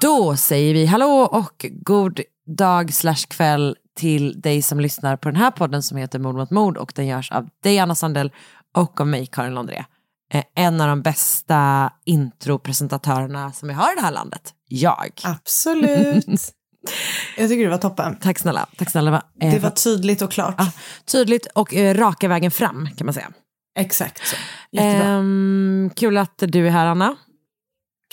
Då säger vi hallå och god dag slash kväll till dig som lyssnar på den här podden som heter Mord mot mord och den görs av dig Anna Sandell och av mig Karin Londré. Eh, En av de bästa intropresentatörerna som vi har i det här landet. Jag. Absolut. Jag tycker det var toppen. Tack snälla. Tack snälla. Eh, Det var tydligt och klart. ja, tydligt och eh, raka vägen fram kan man säga. Exakt så. Jättebra. Ehm, kul att du är här Anna.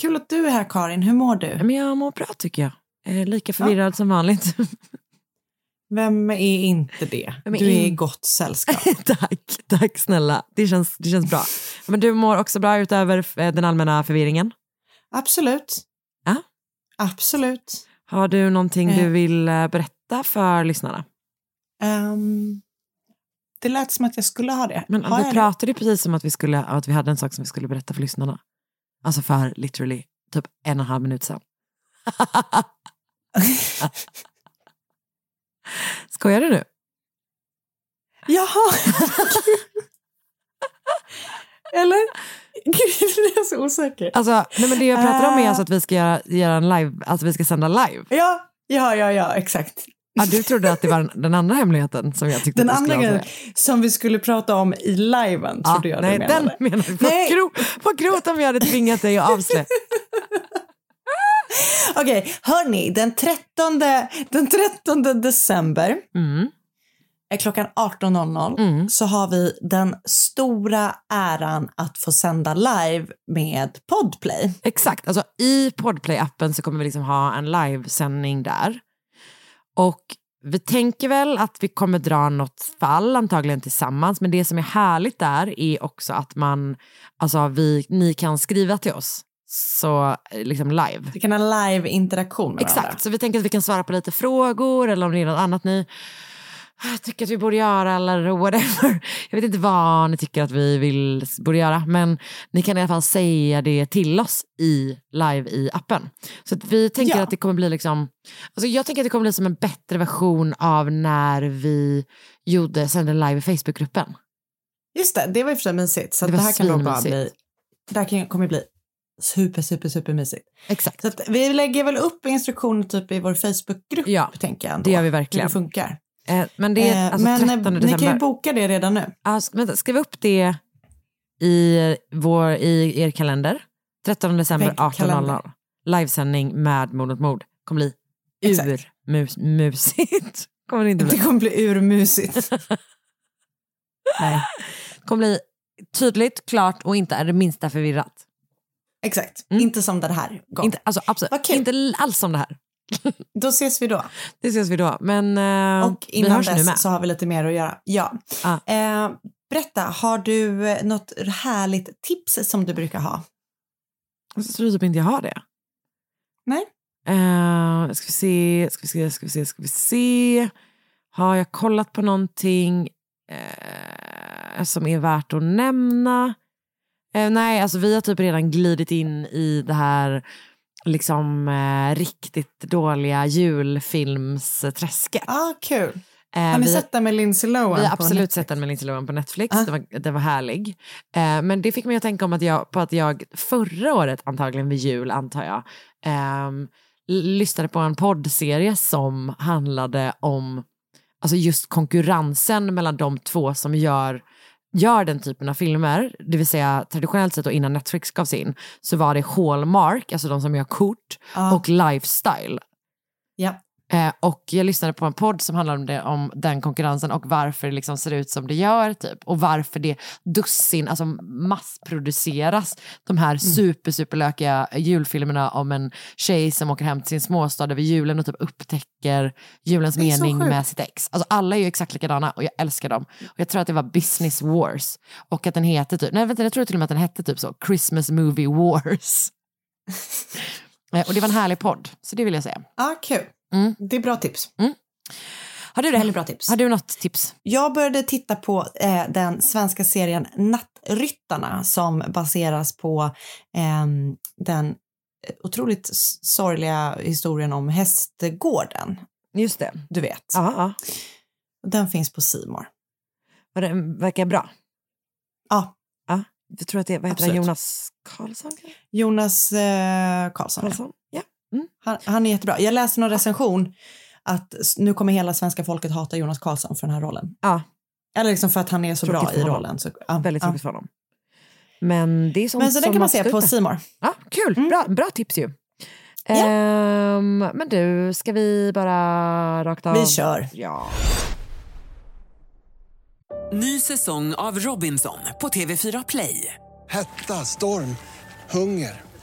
Kul att du är här Karin, hur mår du? Men jag mår bra tycker jag. Eh, lika förvirrad som vanligt. Vem är inte det? Är du är i in- gott sällskap. tack, tack snälla. Det känns, det känns bra. Men du mår också bra utöver eh, den allmänna förvirringen. Absolut. Ja. Absolut. Har du någonting Eh. du vill eh, berätta för lyssnarna? Ehm, det lät som att jag skulle ha det. Men har vi jag det? pratade ju precis om att vi, skulle, att vi hade en sak som vi skulle berätta för lyssnarna. Alltså för literally typ en och en halv minut sedan. Skojar du nu? Jaha! Eller? Gud, jag är så osäker. Alltså, nej men det jag pratar om är alltså att vi ska göra, göra en live, alltså vi ska sända live. Ja, ja, ja, ja, exakt. Ja, du trodde att det var den andra hemligheten som jag tyckte Den att du skulle andra avslöja. som vi skulle prata om i liven trodde jag nej, du menade. den menar du. På, Nej. gro, grovt om jag hade tvingat dig att avslöja. Okej, hörni, den 13, den 13 december Mm. klockan 18.00 Mm. så har vi den stora äran att få sända live med Podplay. Exakt, alltså i Podplay-appen så kommer vi liksom ha en livesändning där. Och vi tänker väl att vi kommer dra något fall, antagligen tillsammans, men det som är härligt där är också att man, alltså vi, ni kan skriva till oss, så eh, liksom live. Vi kan ha live-interaktion med varandra. Exakt, så vi tänker att vi kan svara på lite frågor eller om det är något annat ni tycker att vi borde göra eller whatever. Jag vet inte vad ni tycker att vi vill, borde göra, men ni kan i alla fall säga det till oss i live i appen. Så vi tänker Ja. att det kommer bli liksom, alltså jag tänker att det kommer bli som en bättre version av när vi gjorde, sände live i Facebookgruppen. Just det, det var i och för sig mysigt. Så Det det, här kan bara bli, det här kan, kommer bli super, super, super mysigt. Exakt, Så vi lägger väl upp instruktioner typ i vår Facebookgrupp, Ja, tänker jag. Ändå, det gör vi Hur verkligen. det funkar. Eh, men det är Eh, alltså men 13 ni december. kan ju boka det redan nu. Vänta, skriv upp det i, vår, i er kalender. 13 december Väggkalender. 18.00. Livesändning med Mord mot mord. Kommer bli urmusigt. Kommer det inte bli. Det kommer bli urmusigt. Nej, Kommer bli tydligt, klart och inte är det minsta förvirrat. exakt. Mm. Inte som det här gång. Inte, alltså, absolut, inte alls som det här. Då ses vi då. Det ses vi då. Men eh, Och vi innan hörs nu med. dess så har vi lite mer att göra. Ja. Ah. Eh, berätta, har du eh, något härligt tips som du brukar ha? Jag tror typ inte jag har det. Nej. Uh, ska vi se, ska vi se, ska vi se, ska vi se. Har jag kollat på någonting eh, som är värt att nämna? Eh, nej, alltså vi har typ redan glidit in i det här liksom eh, riktigt dåliga julfilmsträsket. Ah, kul. Eh, Har ni vi- sett den med Lindsay Lohan? vi har absolut Netflix? sett den med Lindsay Lohan på Netflix. Ah. Det, var, det var härlig. Eh, men det fick mig att tänka om att jag, på att jag förra året, antagligen vid jul antar jag, ehm, lyssnade på en poddserie som handlade om alltså just konkurrensen mellan de två som gör gör den typen av filmer, det vill säga traditionellt sett och innan Netflix gavs in, så var det Hallmark, alltså de som gör kort, Ja. och Lifestyle. Ja. Eh, och jag lyssnade på en podd som handlade om, det, om den konkurrensen och varför det liksom ser ut som det gör. Typ. Och varför det dussin, alltså massproduceras de här super, superlökiga julfilmerna om en tjej som åker hem till sin småstad över julen och typ upptäcker julens mening med sitt ex. Alltså alla är ju exakt likadana och jag älskar dem. Och jag tror att det var Business Wars. Och att den heter typ, nej vänta jag tror till och med att den hette typ så, Christmas Movie Wars. Eh, och det var en härlig podd, så det vill jag säga. Ah, kul. Mm. Det är bra tips. Har du det? Väldigt bra tips. Har du något tips? Jag började titta på eh, den svenska serien Nattryttarna som baseras på ehm, den otroligt sorgliga historien om hästgården. Just det. Du vet. Ja, ja. Den finns på Simor. Var det verkar bra. Ja, Ja. Jag tror att det, vad heter Absolut. Jonas Karlsson? Jonas eh, Karlsson. Karlsson? Ja. Han, han är jättebra. Jag läste någon recension att nu kommer hela svenska folket hata Jonas Karlsson för den här rollen. ja, Eller liksom för att han är så Tråkigt bra i rollen. Så, ja, väldigt ja. tråkigt för honom. Men det är sånt Men så den som kan man se på. Simor. Ja, kul, bra, bra tips ju. Ja. Ehm, men du, ska vi bara rakt av? Vi kör. Ja. Ny säsong av Robinson på TV4 Play. Hetta, storm, hunger.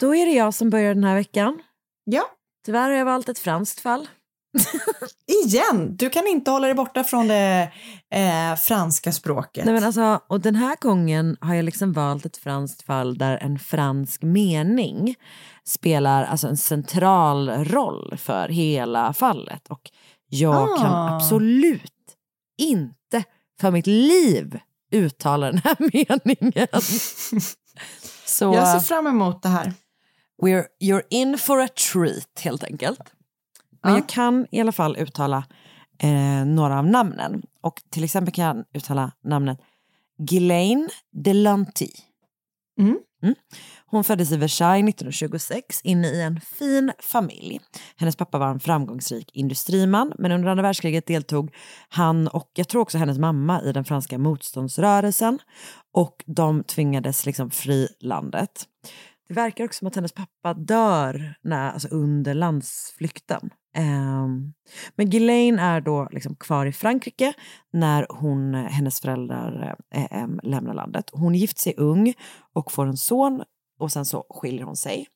då är det jag som börjar den här veckan. Ja, Tyvärr har jag valt ett franskt fall. igen. Du kan inte hålla dig borta från det eh, franska språket. Nej, men alltså, och den här gången har jag liksom valt ett franskt fall där en fransk mening spelar alltså en central roll för hela fallet. Och jag kan Ah. absolut inte för mitt liv uttala den här meningen. Så Jag ser fram emot det här. We're, you're in for a treat helt enkelt. Men Ja. jag kan i alla fall uttala eh, några av namnen. Och till exempel kan jag uttala namnet Ghislaine Delanty. Mm. Mm. Hon föddes i Versailles 1926 inne i en fin familj. Hennes pappa var en framgångsrik industriman men under andra världskriget deltog han och jag tror också hennes mamma i den franska motståndsrörelsen och de tvingades liksom fly landet. Det verkar också som att hennes pappa dör när, alltså under landsflykten. Um, men Ghislaine är då liksom kvar i Frankrike när hon, hennes föräldrar eh, lämnar landet. Hon gifter sig ung och får en son och sen så skiljer hon sig.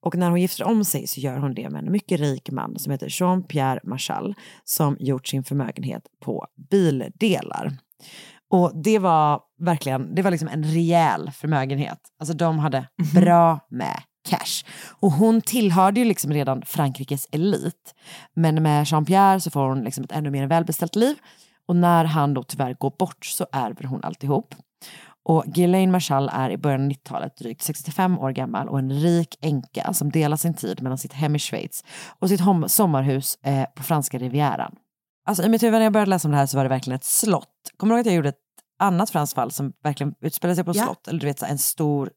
Och när hon gifter om sig så gör hon det med en mycket rik man som heter Jean-Pierre Marchal som gjort sin förmögenhet på bildelar. Och det var verkligen, det var liksom en rejäl förmögenhet. Alltså de hade bra med cash. Och hon tillhörde ju liksom redan Frankrikes elit. Men med Jean-Pierre så får hon liksom ett ännu mer välbeställt liv. Och när han då tyvärr går bort så ärver hon alltihop. Och Ghislaine Marchal är i början av 90-talet drygt 65 år gammal och en rik änka som delar sin tid mellan sitt hem i Schweiz och sitt sommarhus eh, på franska rivieran. Alltså i mitt huvud när jag började läsa om det här så var det verkligen ett slott. Kommer du ihåg att jag gjorde ett annat franskt fall som verkligen utspelar sig på Ja. slott. Eller du vet, en stor...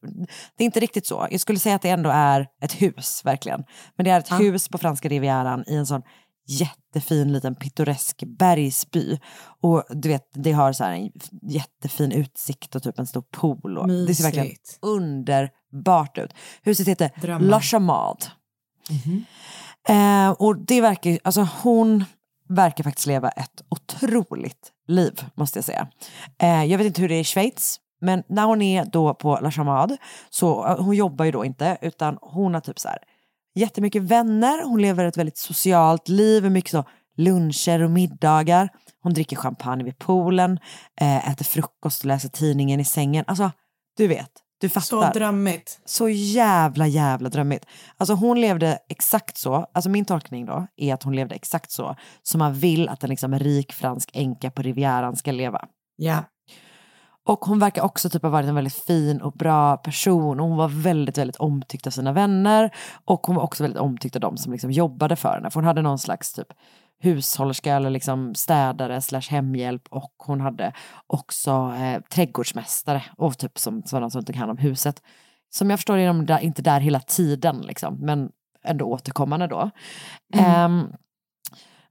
Det är inte riktigt så. Jag skulle säga att det ändå är ett hus, verkligen. Men det är ett Ja. hus på franska rivieran i en sån jättefin liten pittoresk bergsby. Och du vet, det har så här en jättefin utsikt och typ en stor pool. Och det ser verkligen underbart ut. Huset heter Drömmar. La Chamade. Eh, och det verkar ju, alltså hon verkar faktiskt leva ett otroligt liv, måste jag säga. Eh, jag vet inte hur det är i Schweiz, men när hon är då på La Chamade, så eh, hon jobbar ju då inte, utan hon har typ så här jättemycket vänner, hon lever ett väldigt socialt liv, mycket så luncher och middagar. Hon dricker champagne vid poolen, eh, äter frukost och läser tidningen i sängen. Alltså, du vet, du fattar. Så drömmigt. Så jävla jävla drömmigt. Alltså hon levde exakt så, alltså min tolkning då är att hon levde exakt så som man vill att en liksom rik fransk änka på Rivieran ska leva. Ja. Och hon verkar också typ ha varit en väldigt fin och bra person och hon var väldigt, väldigt omtyckt av sina vänner och hon var också väldigt omtyckt av de som liksom jobbade för henne. För hon hade någon slags typ hushållerska eller liksom städare slash hemhjälp och hon hade också eh, trädgårdsmästare och typ som sådana som tog hand om huset. Som jag förstår är de där, inte där hela tiden liksom, men ändå återkommande då. Ehm,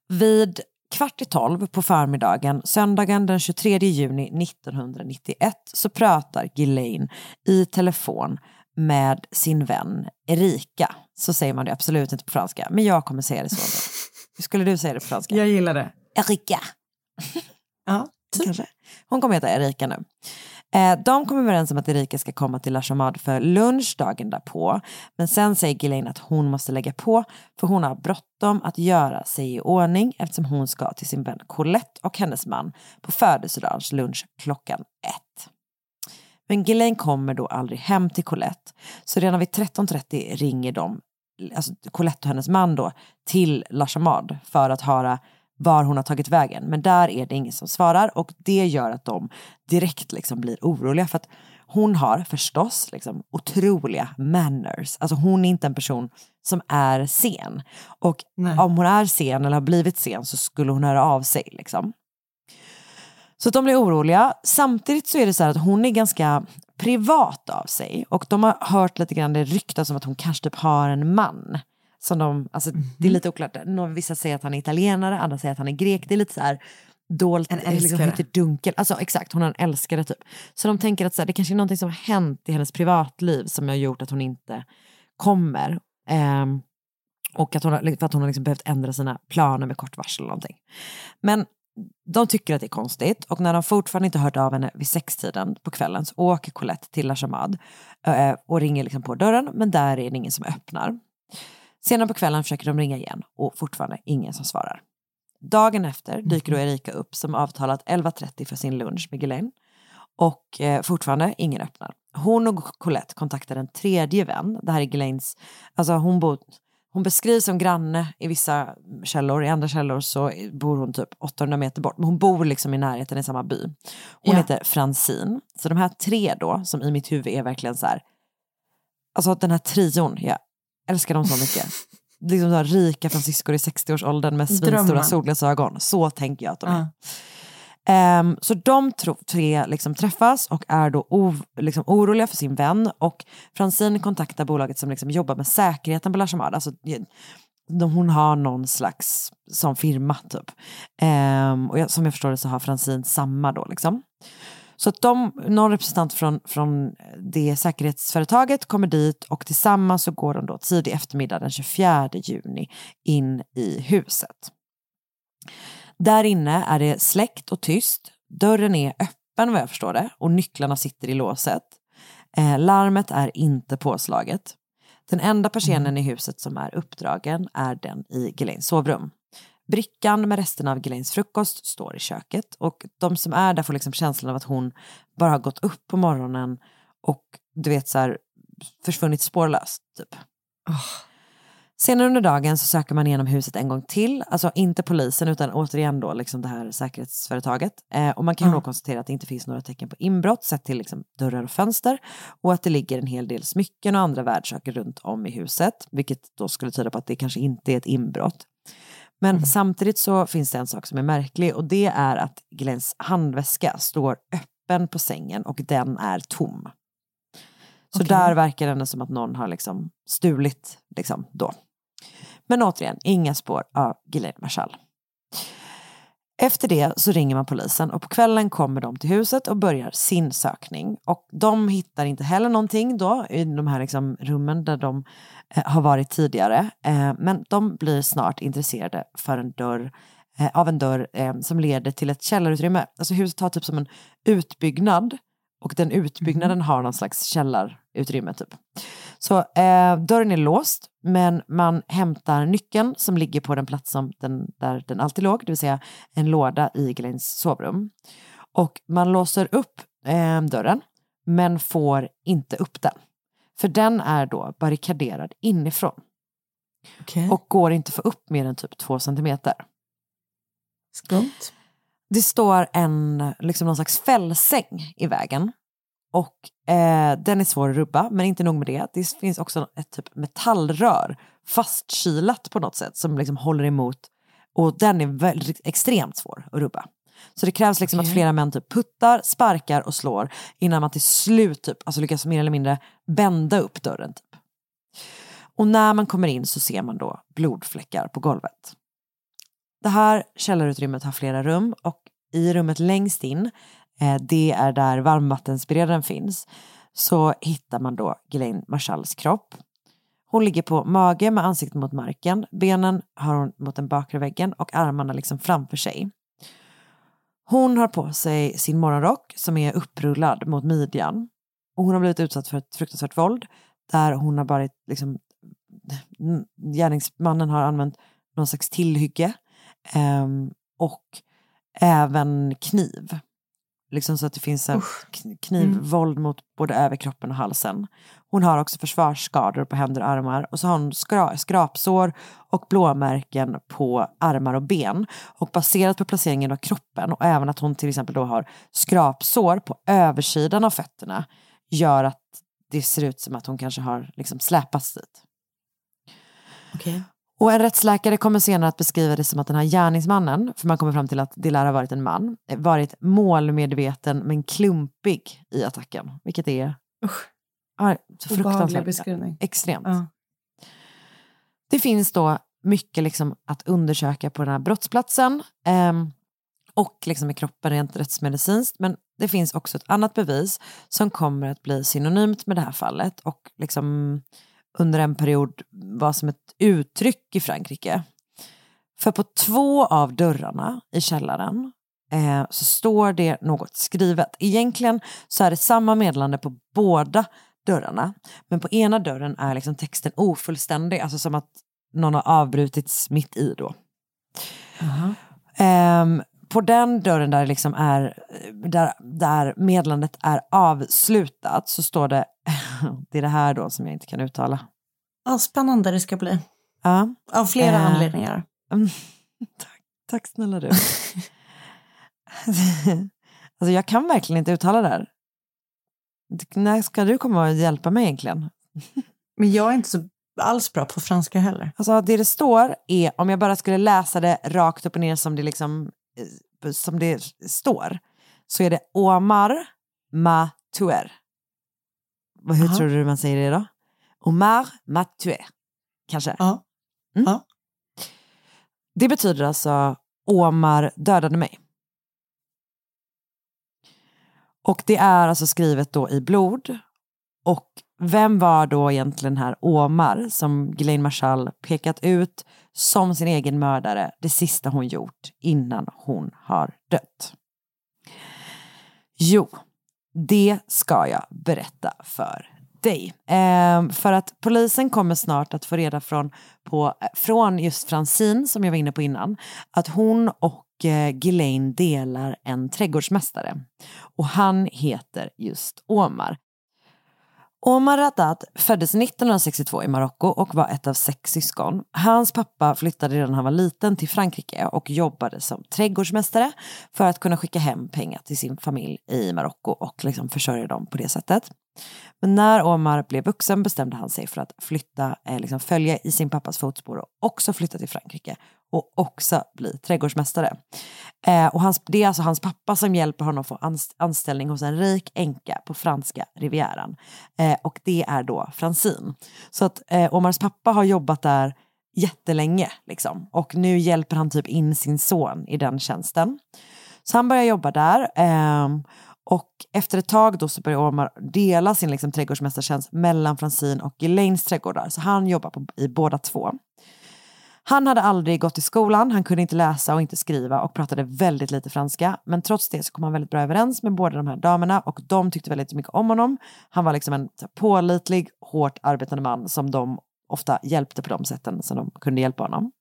vid kvart i tolv på förmiddagen, söndagen den 23 juni 1991, så pratar Ghislaine i telefon med sin vän Erika. Så säger man det absolut inte på franska, men jag kommer säga det så. Hur skulle du säga det på franska? Jag gillar det. Erika. Ja, Kanske. Hon kommer heta Erika nu. Eh, de kommer överens om att Erika ska komma till La Chamade för lunch dagen därpå. Men sen säger Ghislaine att hon måste lägga på för hon har bråttom att göra sig i ordning eftersom hon ska till sin vän Colette och hennes man på födelsedagslunch klockan ett. Men Ghislaine kommer då aldrig hem till Colette. Så redan vid 13.30 ringer de, alltså Colette och hennes man då, till La Chamade för att höra var hon har tagit vägen. Men där är det ingen som svarar och det gör att de direkt liksom blir oroliga för att hon har förstås liksom otroliga manners. Alltså hon är inte en person som är sen. Och Nej. om hon är sen eller har blivit sen så skulle hon höra av sig liksom. Så att de blir oroliga. Samtidigt så är det så här att hon är ganska privat av sig och de har hört lite grann det ryktas om att hon kanske typ har en man. Som de, alltså, Det är lite oklart. Någon, vissa säger att han är italienare, andra säger att han är grek. Det är lite så här dolt, En liksom älskare. lite dunkel. Alltså exakt, hon har en älskare typ. Så de tänker att så här, det kanske är någonting som har hänt i hennes privatliv som har gjort att hon inte kommer. Ehm, och att hon har, för att hon har liksom behövt ändra sina planer med kort varsel eller någonting. Men de tycker att det är konstigt och när de fortfarande inte hört av henne vid sextiden på kvällen så åker Colette till La Chamade eh, och ringer liksom på dörren men där är det ingen som öppnar. Senare på kvällen försöker de ringa igen och fortfarande ingen som svarar. Dagen efter dyker då Erika upp som avtalat 11.30 för sin lunch med Ghislaine och eh, fortfarande ingen öppnar. Hon och Colette kontaktar en tredje vän. Det här är Ghislaines, alltså hon bor hon beskrivs som granne i vissa källor, i andra källor så bor hon typ 800 meter bort. Men hon bor liksom i närheten i samma by. Hon Ja. heter Francine. Så de här tre då, som i mitt huvud är verkligen så här, alltså den här trion, jag älskar dem så mycket. liksom så här rika fransyskor i 60-årsåldern med svinstora solglasögon. Så tänker jag att de är. Ja. Um, så de tre liksom träffas och är då liksom oroliga för sin vän och Francine kontaktar bolaget som liksom jobbar med säkerheten på La Alltså, de, hon har någon slags som firma typ. Um, och jag, som jag förstår det så har Francine samma då liksom. Så att de, någon representant från, från det säkerhetsföretaget kommer dit och tillsammans så går de då tidig eftermiddag den 24 juni in i huset. Där inne är det släckt och tyst. Dörren är öppen vad jag förstår det och nycklarna sitter i låset. Eh, larmet är inte påslaget. Den enda persenen i huset som är uppdragen är den i Ghislaines sovrum. Brickan med resterna av Ghislaines frukost står i köket och de som är där får liksom känslan av att hon bara har gått upp på morgonen och du vet så här försvunnit spårlöst typ. Senare under dagen så söker man igenom huset en gång till, alltså inte polisen utan återigen då liksom det här säkerhetsföretaget. Eh, och man kan Ja. då konstatera att det inte finns några tecken på inbrott sett till liksom dörrar och fönster och att det ligger en hel del smycken och andra värdesaker runt om i huset, vilket då skulle tyda på att det kanske inte är ett inbrott. Men Mm. samtidigt så finns det en sak som är märklig och det är att Glens handväska står lappen på sängen och den är tom. Så Okej. där verkar det ändå som att någon har liksom stulit liksom då. Men återigen, inga spår av Ghislaine Marshall. Efter det så ringer man polisen och på kvällen kommer de till huset och börjar sin sökning. Och de hittar inte heller någonting då i de här liksom rummen där de eh, har varit tidigare. Eh, men de blir snart intresserade för en dörr, eh, av en dörr som leder till ett källarutrymme. Alltså huset har typ som en utbyggnad och den utbyggnaden har någon slags källarutrymme typ. Så eh, dörren är låst, men man hämtar nyckeln som ligger på den plats som den, där den alltid låg, det vill säga en låda i Glenns sovrum. Och man låser upp eh, dörren, men får inte upp den. För den är då barrikaderad inifrån. Okej. Och går inte att få upp mer än typ två centimeter. Skumt. Det står en, liksom någon slags fällsäng i vägen. Och eh, den är svår att rubba, men inte nog med det. Det finns också ett typ metallrör fastkilat på något sätt som liksom håller emot. Och den är väldigt, extremt svår att rubba. Så det krävs liksom att flera män typ puttar, sparkar och slår innan man till slut typ, alltså lyckas mer eller mindre bända upp dörren. Typ. Och när man kommer in så ser man då blodfläckar på golvet. Det här källarutrymmet har flera rum och i rummet längst in, eh, det är där varmvattensberedaren finns, så hittar man då Ghislaine Marshalls kropp. Hon ligger på mage med ansiktet mot marken, benen har hon mot den bakre väggen och armarna liksom framför sig. Hon har på sig sin morgonrock som är upprullad mot midjan. Och hon har blivit utsatt för ett fruktansvärt våld där hon har varit liksom gärningsmannen har använt någon slags tillhygge ehm, och även kniv. Liksom så att det finns kn- knivvåld mot både överkroppen och halsen. Hon har också försvarsskador på händer och armar och så har hon skra- skrapsår och blåmärken på armar och ben. Och baserat på placeringen av kroppen och även att hon till exempel då har skrapsår på översidan av fötterna gör att det ser ut som att hon kanske har liksom släpats dit. Okej. Och en rättsläkare kommer senare att beskriva det som att den här gärningsmannen, för man kommer fram till att det lär ha varit en man, varit målmedveten men klumpig i attacken. Vilket är ja, Obehaglig fruktansvärt. beskrivning. Extremt. Ja. Det finns då mycket liksom att undersöka på den här brottsplatsen ehm, och liksom i kroppen rent rättsmedicinskt. Men det finns också ett annat bevis som kommer att bli synonymt med det här fallet och liksom under en period var som ett uttryck i Frankrike. För på två av dörrarna i källaren eh, så står det något skrivet. Egentligen så är det samma meddelande på båda dörrarna. Men på ena dörren är liksom texten ofullständig, alltså som att någon har avbrutits mitt i då. Ehm, på den dörren där, liksom är, där, där meddelandet är avslutat så står det, det är det här då som jag inte kan uttala. Ja, spännande det ska bli. Ja. Av flera Eh, anledningar. Tack, tack snälla du. alltså jag kan verkligen inte uttala det här. När ska du komma och hjälpa mig egentligen? Men jag är inte så alls bra på franska heller. Alltså det det står är, om jag bara skulle läsa det rakt upp och ner som det, liksom, som det står, så är det Omar Matuer. Hur Aha. tror du man säger det då? Omar Matuer, kanske? Ja. Mm. Ja. Det betyder alltså Omar dödade mig. Och det är alltså skrivet då i blod. Och vem var då egentligen den här Omar som Ghislaine Marshall pekat ut som sin egen mördare det sista hon gjort innan hon har dött? Jo, det ska jag berätta för dig. Ehm, för att polisen kommer snart att få reda från, på, eh, från just Francine, som jag var inne på innan, att hon och eh, Ghislaine delar en trädgårdsmästare. Och han heter just Omar. Omar Radat föddes 1962 i Marocko och var ett av sex syskon. Hans pappa flyttade redan när han var liten till Frankrike och jobbade som trädgårdsmästare för att kunna skicka hem pengar till sin familj i Marocko och liksom försörja dem på det sättet. Men när Omar blev vuxen bestämde han sig för att flytta, eh, liksom följa i sin pappas fotspår och också flytta till Frankrike och också bli trädgårdsmästare. Eh, och hans, det är alltså hans pappa som hjälper honom få anställning hos en rik änka på franska rivieran. Eh, och det är då Francine. Så att eh, Omars pappa har jobbat där jättelänge liksom. Och nu hjälper han typ in sin son i den tjänsten. Så han börjar jobba där. Ehm, och efter ett tag då så börjar Omar dela sin liksom, trädgårdsmästartjänst mellan Francine och Elaines trädgårdar. Så han jobbar på, i båda två. Han hade aldrig gått i skolan, han kunde inte läsa och inte skriva och pratade väldigt lite franska. Men trots det så kom han väldigt bra överens med båda de här damerna och de tyckte väldigt mycket om honom. Han var liksom en pålitlig, hårt arbetande man som de ofta hjälpte på de sätten som de kunde hjälpa honom.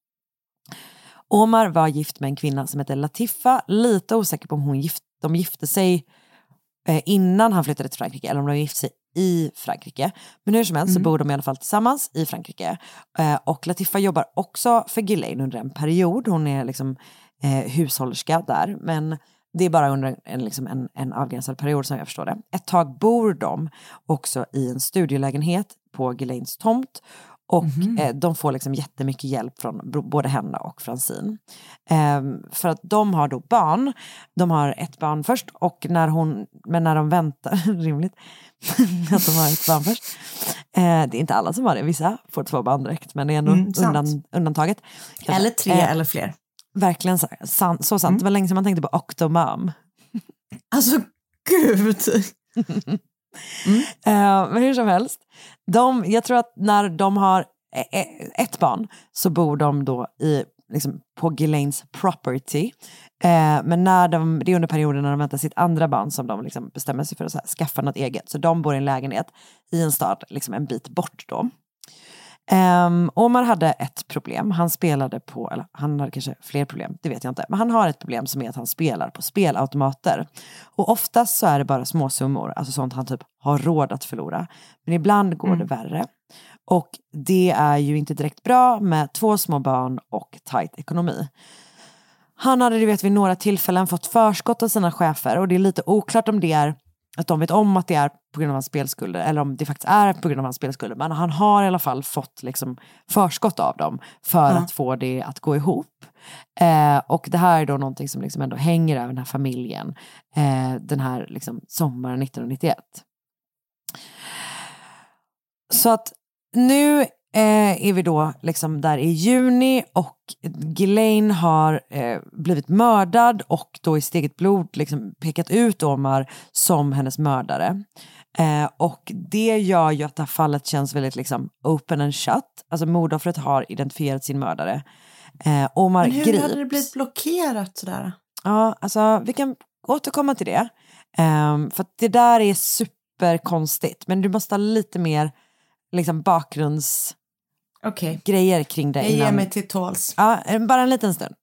Omar var gift med en kvinna som hette Latifa, lite osäker på om hon gift, de gifte sig innan han flyttade till Frankrike eller om de gifte sig i Frankrike. Men hur som helst så bor de i alla fall tillsammans i Frankrike. Eh, och Latifa jobbar också för Ghislaine under en period. Hon är liksom eh, hushållerska där. Men det är bara under en, en, liksom en, en avgränsad period som jag förstår det. Ett tag bor de också i en studielägenhet på Ghislaines tomt. Och eh, de får liksom jättemycket hjälp från både henne och Francine. Ehm, för att de har då barn. De har ett barn först och när hon, men när de väntar, rimligt att de har ett barn först. Eh, det är inte alla som har det, vissa får två barn direkt men det är ändå Mm, undan, undantaget. kanske. Eller tre Eh, eller fler. Verkligen så, sant, så sant. Det var länge sedan man tänkte på Octomom. Alltså gud. Eh, men hur som helst, de, jag tror att när de har e, e, ett barn så bor de då i, liksom, på Ghislaines property. Eh, men när de, det är under perioden när de väntar sitt andra barn som de liksom bestämmer sig för att så här, skaffa något eget. Så de bor i en lägenhet i en stad liksom en bit bort då. Um, Omar hade ett problem. Han spelade på, eller han hade kanske fler problem, det vet jag inte. Men han har ett problem som är att han spelar på spelautomater. Och oftast så är det bara småsummor, alltså sånt han typ har råd att förlora. Men ibland går det värre. Och det är ju inte direkt bra med två små barn och tajt ekonomi. Han hade du vet vid några tillfällen fått förskott av sina chefer och det är lite oklart om det är att de vet om att det är på grund av hans spelskulder eller om det faktiskt är på grund av hans spelskulder. Men han har i alla fall fått liksom förskott av dem för att få det att gå ihop. Eh, och det här är då någonting som liksom ändå hänger över den här familjen eh, den här liksom sommaren 1991. Så att nu eh, är vi då liksom där i juni och Ghislaine har eh, blivit mördad och då i sitt eget blod liksom pekat ut Omar som hennes mördare. Eh, och det gör ju att det här fallet känns väldigt liksom open and shut. Alltså mordoffret har identifierat sin mördare. Eh, Omar Men hur grips. hade det blivit blockerat sådär? Ja, alltså vi kan återkomma till det. Ehm, för det där är superkonstigt. Men du måste ha lite mer liksom, bakgrundsgrejer Okej, kring det. jag ger innan- mig till tåls. Ja, eh, bara en liten stund.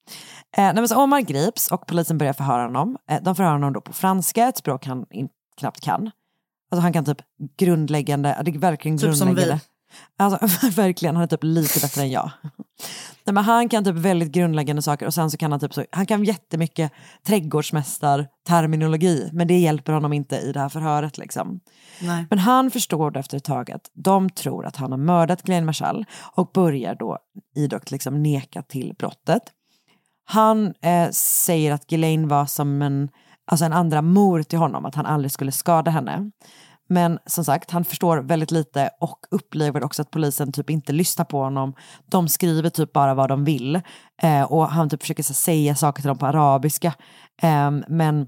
Eh, nej, så Omar grips och polisen börjar förhöra honom. Eh, de förhör honom då på franska, ett språk han in, knappt kan. Alltså han kan typ grundläggande, det är verkligen Typ som grundläggande. Alltså verkligen, han är typ lite bättre än jag. Nej, men han kan typ väldigt grundläggande saker och sen så kan han typ så, han kan jättemycket trädgårdsmästarterminologi men det hjälper honom inte i det här förhöret liksom. Nej. Men han förstår efter ett tag att de tror att han har mördat Glenn Marshall och börjar då idogt liksom neka till brottet. Han eh, säger att Ghislaine var som en, alltså en andra mor till honom, att han aldrig skulle skada henne. Men som sagt, han förstår väldigt lite och upplever också att polisen typ inte lyssnar på honom. De skriver typ bara vad de vill eh, och han typ försöker så, säga saker till dem på arabiska. Eh, men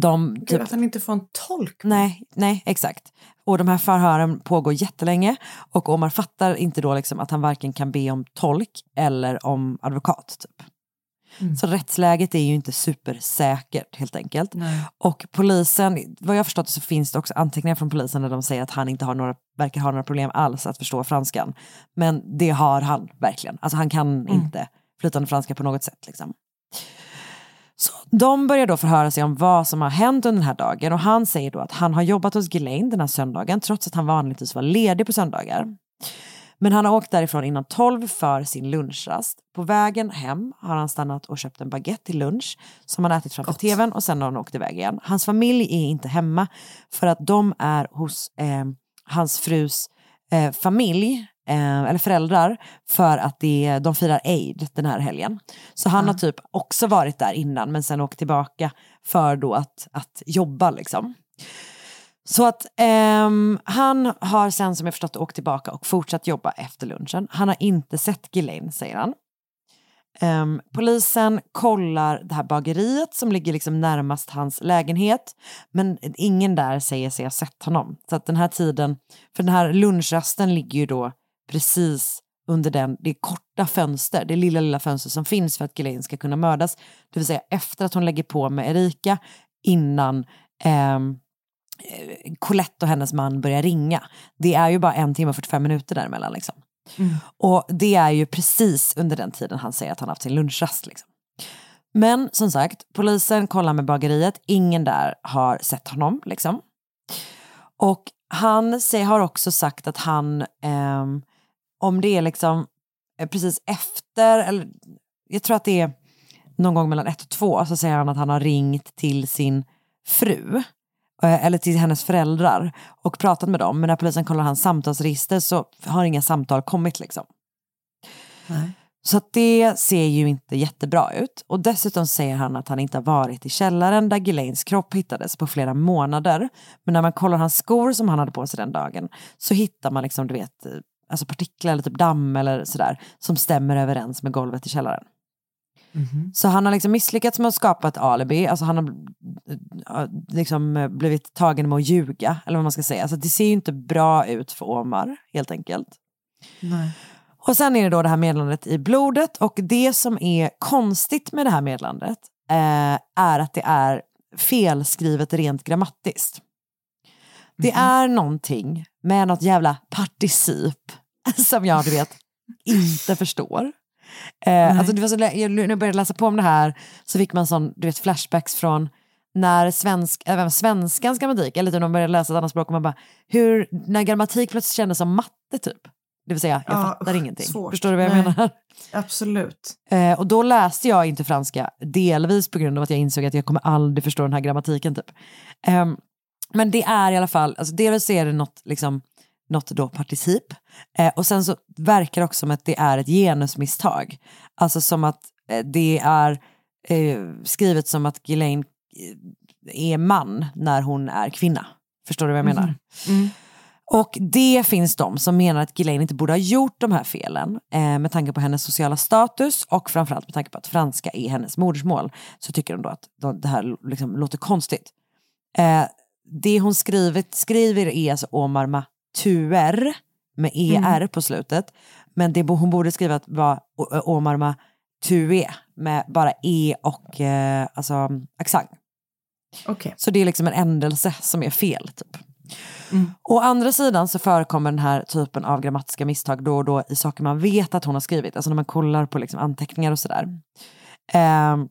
de... Gud, Typ, att han inte får en tolk. Nej, nej, exakt. Och de här förhören pågår jättelänge och Omar fattar inte då liksom att han varken kan be om tolk eller om advokat. Typ. Så rättsläget är ju inte supersäkert helt enkelt. Och polisen, vad jag förstått så finns det också anteckningar från polisen där de säger att han inte har några, verkar ha några problem alls att förstå franskan. Men det har han verkligen. Alltså han kan inte flytande franska på något sätt. Liksom. Så de börjar då förhöra sig om vad som har hänt under den här dagen och han säger då att han har jobbat hos Ghislaine den här söndagen trots att han vanligtvis var ledig på söndagar. Men han har åkt därifrån innan 12 för sin lunchrast. På vägen hem har han stannat och köpt en baguette till lunch som han ätit framför tvn och sen har han åkt iväg igen. Hans familj är inte hemma för att de är hos eh, hans frus eh, familj eh, eller föräldrar, för att det, de firar Eid den här helgen. Så han har typ också varit där innan men sen åkt tillbaka för då att, att jobba liksom. Så att um, han har sen som jag förstått åkt tillbaka och fortsatt jobba efter lunchen. Han har inte sett Ghislaine säger han. Um, polisen kollar det här bageriet som ligger liksom närmast hans lägenhet. Men ingen där säger sig ha sett honom. Så att den här tiden, för den här lunchrasten ligger ju då precis under den, det korta fönster, det lilla lilla fönster som finns för att Ghislaine ska kunna mördas. Det vill säga efter att hon lägger på med Erika innan um, Colette och hennes man börjar ringa. Det är ju bara en timme och 45 minuter däremellan. Liksom. Och det är ju precis under den tiden han säger att han haft sin lunchrast. Liksom. Men som sagt, polisen kollar med bageriet, ingen där har sett honom. Liksom. Och han säger, har också sagt att han, ehm, om det är liksom eh, precis efter, eller jag tror att det är någon gång mellan ett och två, så säger han att han har ringt till sin fru eh, eller till hennes föräldrar och pratat med dem. Men när polisen kollar hans samtalsregister så har inga samtal kommit liksom. Så att det ser ju inte jättebra ut. Och dessutom säger han att han inte har varit i källaren där Ghislaines kropp hittades på flera månader. Men när man kollar hans skor som han hade på sig den dagen så hittar man liksom, du vet, eh, alltså partiklar eller typ damm eller sådär som stämmer överens med golvet i källaren. Så han har liksom misslyckats med att skapa ett alibi, alltså han har eh, liksom eh, blivit tagen med att ljuga, eller vad man ska säga. Alltså det ser ju inte bra ut för Omar, helt enkelt. Nej. Och sen är det då det här meddelandet i blodet och det som är konstigt med det här meddelandet eh, är att det är felskrivet rent grammatiskt. Det är någonting med något jävla particip som jag du vet inte förstår. Eh, alltså det var så, jag, när jag började läsa på om det här så fick man sån, du vet, flashbacks från när svensk, även svenskans grammatik, eller typ när man började läsa ett annat språk, och man bara, hur, när grammatik plötsligt kändes som matte typ. Det vill säga, jag Ja, fattar usch, ingenting. svårt. Förstår du vad jag Nej. menar? Absolut. Eh, och då läste jag inte franska, delvis på grund av att jag insåg att jag kommer aldrig förstå den här grammatiken. Typ. Ehm, men det är i alla fall, alltså dels är det något, liksom, något då particip, eh, och sen så verkar det också som att det är ett genusmisstag. Alltså som att eh, det är eh, skrivet som att Ghislaine eh, är man när hon är kvinna. Förstår du vad jag menar? Och det finns de som menar att Ghislaine inte borde ha gjort de här felen eh, med tanke på hennes sociala status och framförallt med tanke på att franska är hennes modersmål så tycker de då att de- det här liksom låter konstigt. Eh, det hon skrivit, skriver är alltså Omar Tuer med ER på slutet men det hon borde skriva var O- Omar Tue med bara E och eh, alltså accent. Okej. Så det är liksom en ändelse som är fel. Typ. Å andra sidan så förekommer den här typen av grammatiska misstag då och då i saker man vet att hon har skrivit, alltså när man kollar på liksom anteckningar och sådär. Ehm,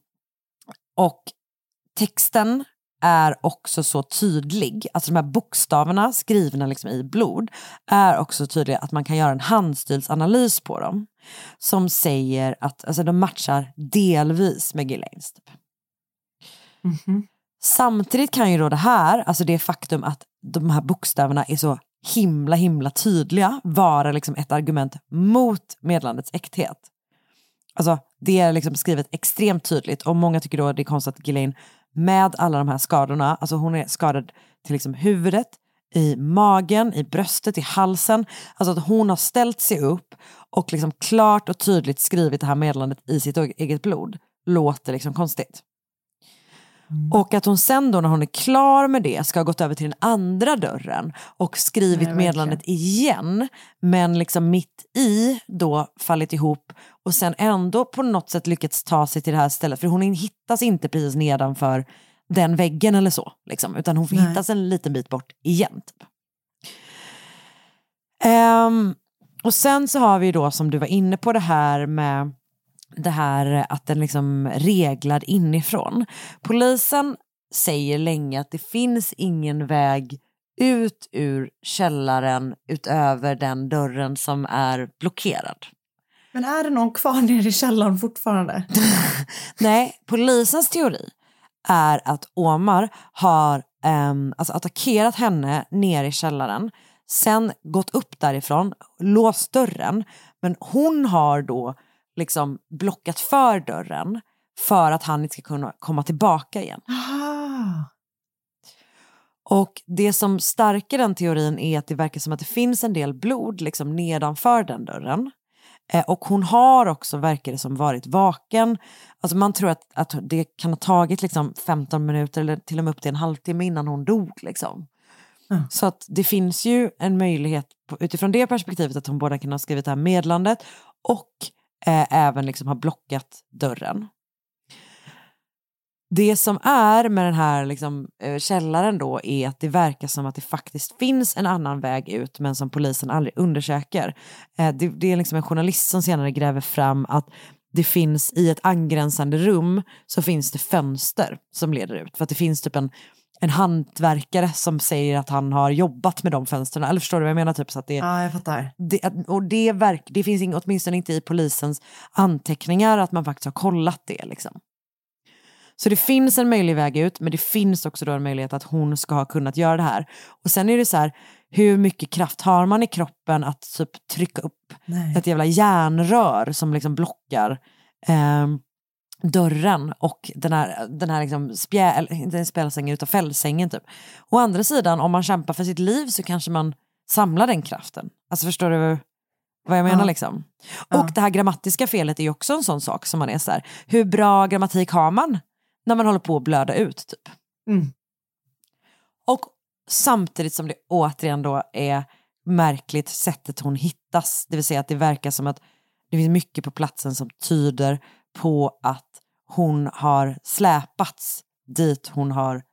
och texten är också så tydlig, alltså de här bokstäverna skrivna liksom i blod är också tydliga att man kan göra en handstilsanalys på dem som säger att alltså, de matchar delvis med Ghislaines. Typ. Samtidigt kan ju då det här, alltså det faktum att de här bokstäverna är så himla himla tydliga vara liksom ett argument mot meddelandets äkthet. Alltså det är liksom skrivet extremt tydligt och många tycker då det är konstigt att Ghislaine med alla de här skadorna, alltså hon är skadad till liksom huvudet, i magen, i bröstet, i halsen. Alltså att hon har ställt sig upp och liksom klart och tydligt skrivit det här meddelandet i sitt eget blod låter liksom konstigt. Och att hon sen då när hon är klar med det ska ha gått över till den andra dörren och skrivit Nej, meddelandet igen men liksom mitt i då fallit ihop och sen ändå på något sätt lyckats ta sig till det här stället för hon hittas inte precis nedanför den väggen eller så liksom, utan hon får Nej. hittas en liten bit bort igen. Typ. Ehm, och sen så har vi då som du var inne på det här med det här att den liksom reglar inifrån. Polisen säger länge att det finns ingen väg ut ur källaren utöver den dörren som är blockerad. Men är det någon kvar nere i källaren fortfarande? Nej, polisens teori är att Omar har ehm, alltså attackerat henne ner i källaren, sen gått upp därifrån, låst dörren, men hon har då liksom blockat för dörren för att han inte ska kunna komma tillbaka igen. Aha. Och det som stärker den teorin är att det verkar som att det finns en del blod liksom nedanför den dörren. Eh, och hon har också, verkar det som, varit vaken. Alltså man tror att, att det kan ha tagit liksom 15 minuter eller till och med upp till en halvtimme innan hon dog. Liksom. Så att det finns ju en möjlighet utifrån det perspektivet att hon både kan ha skrivit det här medlandet och eh, även liksom har blockat dörren. Det som är med den här liksom, eh, källaren då är att det verkar som att det faktiskt finns en annan väg ut men som polisen aldrig undersöker. Eh, det, det är liksom en journalist som senare gräver fram att det finns i ett angränsande rum så finns det fönster som leder ut. För att det finns typ en, en hantverkare som säger att han har jobbat med de fönstren. Eller förstår du vad jag menar? Typ, så att det, Ja, jag fattar. det, och det, verk, det finns inget, åtminstone inte i polisens anteckningar att man faktiskt har kollat det. Liksom. Så det finns en möjlig väg ut, men det finns också då en möjlighet att hon ska ha kunnat göra det här. Och sen är det så här, hur mycket kraft har man i kroppen att typ trycka upp Nej. ett jävla järnrör som liksom blockar ehm, dörren och den här, den här liksom spjäl, inte en spjälsängen utan fällsängen typ. Å andra sidan, om man kämpar för sitt liv så kanske man samlar den kraften. Alltså förstår du vad jag menar Ja. liksom? Och det här grammatiska felet är ju också en sån sak som man är så här, hur bra grammatik har man när man håller på att blöda ut typ? Mm. Och samtidigt som det återigen då är märkligt sättet hon hittas, det vill säga att det verkar som att det finns mycket på platsen som tyder på att hon har släpats dit hon har,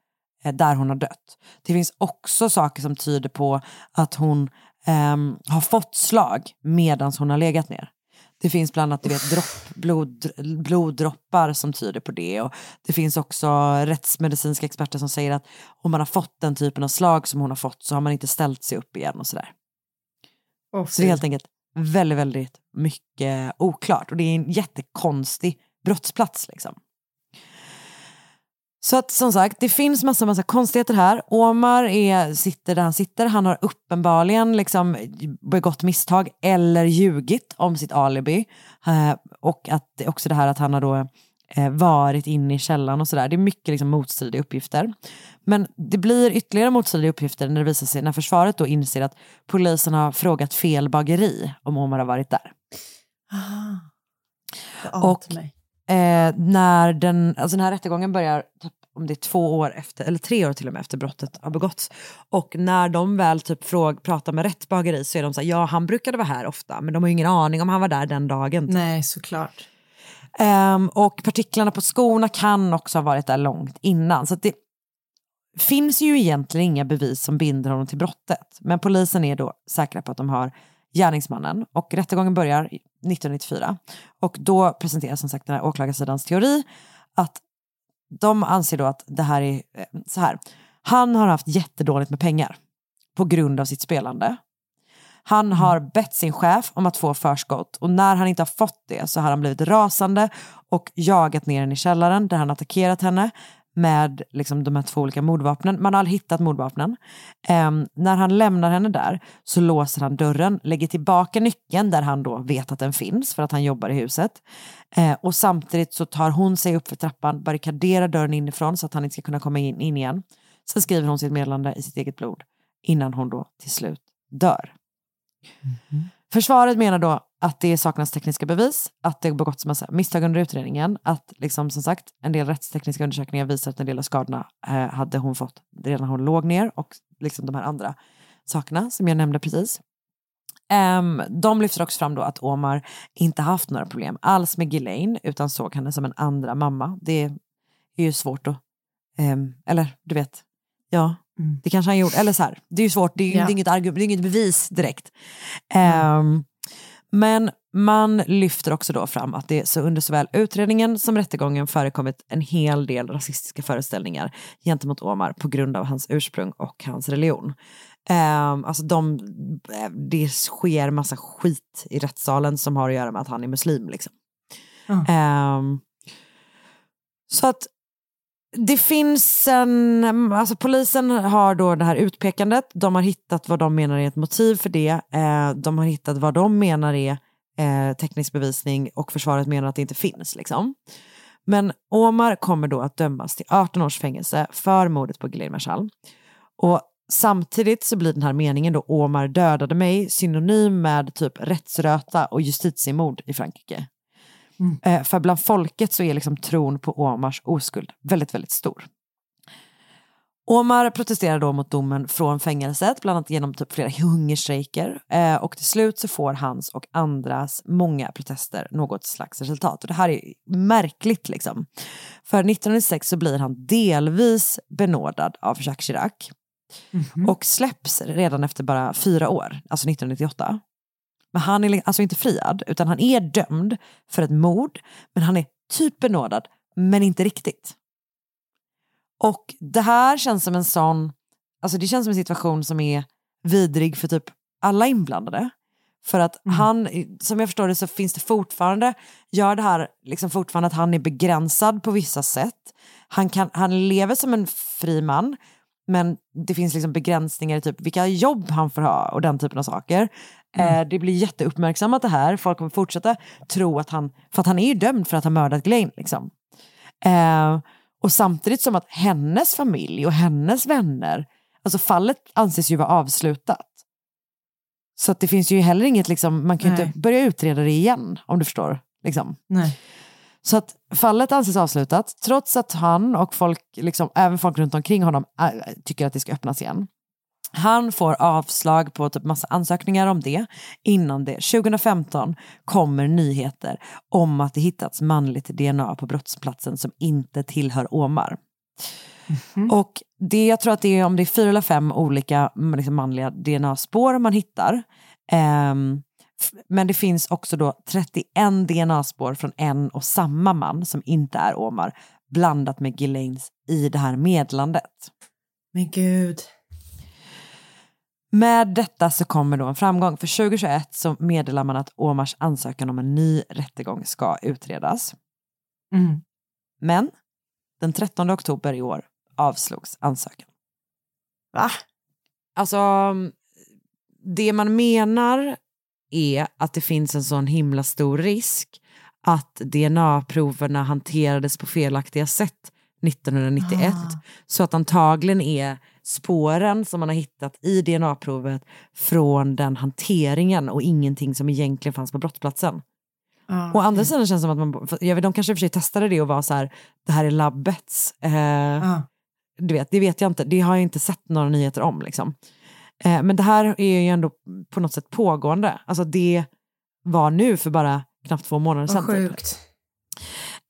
eh, där hon har dött. Det finns också saker som tyder på att hon ehm, har fått slag medan hon har legat ner. Det finns bland annat du vet, dropp, blod, bloddroppar som tyder på det. Och det finns också rättsmedicinska experter som säger att om man har fått den typen av slag som hon har fått så har man inte ställt sig upp igen och sådär. Så det är helt enkelt väldigt, väldigt mycket oklart. Och det är en jättekonstig brottsplats liksom. Så att som sagt, det finns massa, massa konstigheter här. Omar är, sitter där han sitter. Han har uppenbarligen liksom begått misstag eller ljugit om sitt alibi. Eh, och att det- också det här att han har då varit inne i källan och sådär. Det är mycket liksom motstridiga uppgifter. Men det blir ytterligare motstridiga uppgifter när det visar sig, när försvaret då inser att polisen har frågat fel bageri om Omar har varit där. Ah. Och eh, när den, alltså den här rättegången börjar, typ, om det är två år efter, eller tre år till och med efter brottet har begåtts. Och när de väl typ fråg, pratar med rätt bageri så är de så här, ja han brukade vara här ofta, men de har ju ingen aning om han var där den dagen. Nej, såklart. Um, och partiklarna på skorna kan också ha varit där långt innan. Så att det finns ju egentligen inga bevis som binder honom till brottet. Men polisen är då säkra på att de har gärningsmannen. Och rättegången börjar 1994. Och då presenteras som sagt den här åklagarsidans teori att de anser då att det här är eh, så här. Han har haft jättedåligt med pengar på grund av sitt spelande. Han har bett sin chef om att få förskott och när han inte har fått det så har han blivit rasande och jagat ner henne i källaren där han attackerat henne med liksom, de här två olika mordvapnen. Man har aldrig hittat mordvapnen. Um, när han lämnar henne där så låser han dörren, lägger tillbaka nyckeln där han då vet att den finns för att han jobbar i huset. Uh, och samtidigt så tar hon sig upp för trappan, barrikaderar dörren inifrån så att han inte ska kunna komma in, in igen. Sen skriver hon sitt meddelande i sitt eget blod innan hon då till slut dör. Försvaret menar då att det saknas tekniska bevis, att det begåtts massa misstag under utredningen, att liksom som sagt en del rättstekniska undersökningar visar att en del av skadorna eh, hade hon fått redan när hon låg ner och liksom de här andra sakerna som jag nämnde precis. Um, de lyfter också fram då att Omar inte haft några problem alls med Ghislaine utan såg henne som en andra mamma. Det är ju svårt att, um, eller du vet, ja, det kanske han gjorde, eller så här, det är ju svårt, det är, Ja. det är, inget, argument, det är inget bevis direkt. Ehm, men man lyfter också då fram att det så under såväl utredningen som rättegången förekommit en hel del rasistiska föreställningar gentemot Omar på grund av hans ursprung och hans religion. Um, alltså de, eh, det sker massa skit i rättssalen som har att göra med att han är muslim. Liksom. Ehm, så att det finns en, alltså polisen har då det här utpekandet, de har hittat vad de menar är ett motiv för det, eh, de har hittat vad de menar är eh, teknisk bevisning och försvaret menar att det inte finns. Liksom. Men Omar kommer då att dömas till 18 års fängelse för mordet på Ghislaine Marshall. Och samtidigt så blir den här meningen då Omar dödade mig synonym med typ rättsröta och justitiemord i Frankrike. Eh, för bland folket så är liksom tron på Omars oskuld väldigt, väldigt stor. Omar protesterar då mot domen från fängelset, bland annat genom typ flera hungerstrejker. Eh, och till slut så får hans och andras många protester något slags resultat. Och det här är märkligt liksom. För 1996 så blir han delvis benådad av Jacques Chirac. Och släpps redan efter bara fyra år, alltså 1998. Men han är alltså inte friad, utan han är dömd för ett mord, men han är typ benådad, men inte riktigt. Och det här känns som en sån, alltså det känns som en situation som är vidrig för typ alla inblandade. För att han, som jag förstår det så finns det fortfarande, gör det här liksom fortfarande att han är begränsad på vissa sätt. Han, kan, han lever som en fri man, men det finns liksom begränsningar i typ vilka jobb han får ha och den typen av saker. Eh, det blir jätteuppmärksammat det här, folk kommer fortsätta tro att han, för att han är ju dömd för att ha mördat Glenn liksom. Eh, och samtidigt som att hennes familj och hennes vänner, alltså fallet anses ju vara avslutat. Så att det finns ju heller inget, liksom, man kan ju inte börja utreda det igen om du förstår. Liksom. Så att fallet anses avslutat trots att han och folk, liksom, även folk runt omkring honom äh, tycker att det ska öppnas igen. Han får avslag på typ massa ansökningar om det innan det 2015 kommer nyheter om att det hittats manligt DNA på brottsplatsen som inte tillhör Omar. Och det, jag tror att det är om det är fyra eller fem olika mm, liksom, manliga DNA-spår man hittar. F- men det finns också då 31 DNA-spår från en och samma man som inte är Omar blandat med Ghislaines i det här medlandet. Men gud. Med detta så kommer då en framgång. För 2021 så meddelar man att Omars ansökan om en ny rättegång ska utredas. Mm. Men den 13 oktober i år avslogs ansökan. Va? Alltså, det man menar är att det finns en sån himla stor risk att DNA-proverna hanterades på felaktiga sätt 1991. Ah. Så att antagligen är spåren som man har hittat i DNA-provet från den hanteringen och ingenting som egentligen fanns på brottsplatsen. Ja, Å andra sidan känns det som att man, jag vet, de kanske i och för sig testade det och var så här, det här är labbets. Eh, Ja. du vet, det vet jag inte, det har jag inte sett några nyheter om. Liksom. Eh, men det här är ju ändå på något sätt pågående. Alltså det var nu för bara knappt två månader sedan. Vad typ.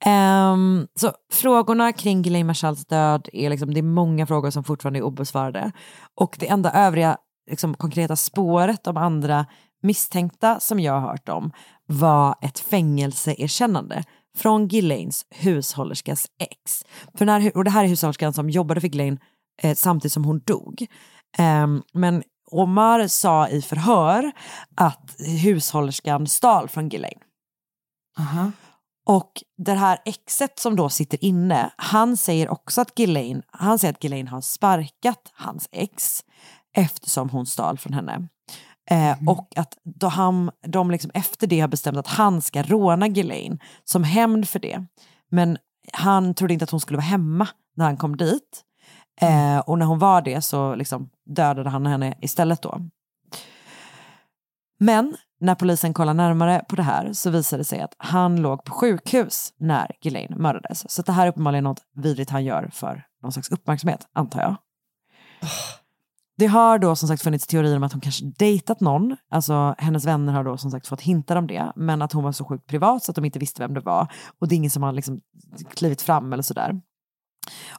Um, så frågorna kring Ghislaine Marshalls död är liksom, det är många frågor som fortfarande är obesvarade. Och det enda övriga liksom, konkreta spåret om andra misstänkta som jag har hört om var ett fängelseerkännande från Ghislaines hushållerskas ex. För när, och det här är hushållerskan som jobbade för Ghislaine eh, samtidigt som hon dog. Um, men Omar sa i förhör att hushållerskan stal från Ghislaine. Aha. Och det här exet som då sitter inne, han säger också att Ghislaine, han säger att Ghislaine har sparkat hans ex eftersom hon stal från henne. Eh, Och att då han, de liksom efter det har bestämt att han ska råna Ghislaine som hämnd för det. Men han trodde inte att hon skulle vara hemma när han kom dit. Eh, och när hon var det så liksom dödade han henne istället då. Men när polisen kollar närmare på det här så visar det sig att han låg på sjukhus när Ghislaine mördades. Så det här är uppenbarligen något vidrigt han gör för någon slags uppmärksamhet, antar jag. Det har då som sagt funnits teorier om att hon kanske dejtat någon. Alltså hennes vänner har då som sagt fått hintar om det. Men att hon var så sjukt privat så att de inte visste vem det var. Och det är ingen som har liksom klivit fram eller sådär.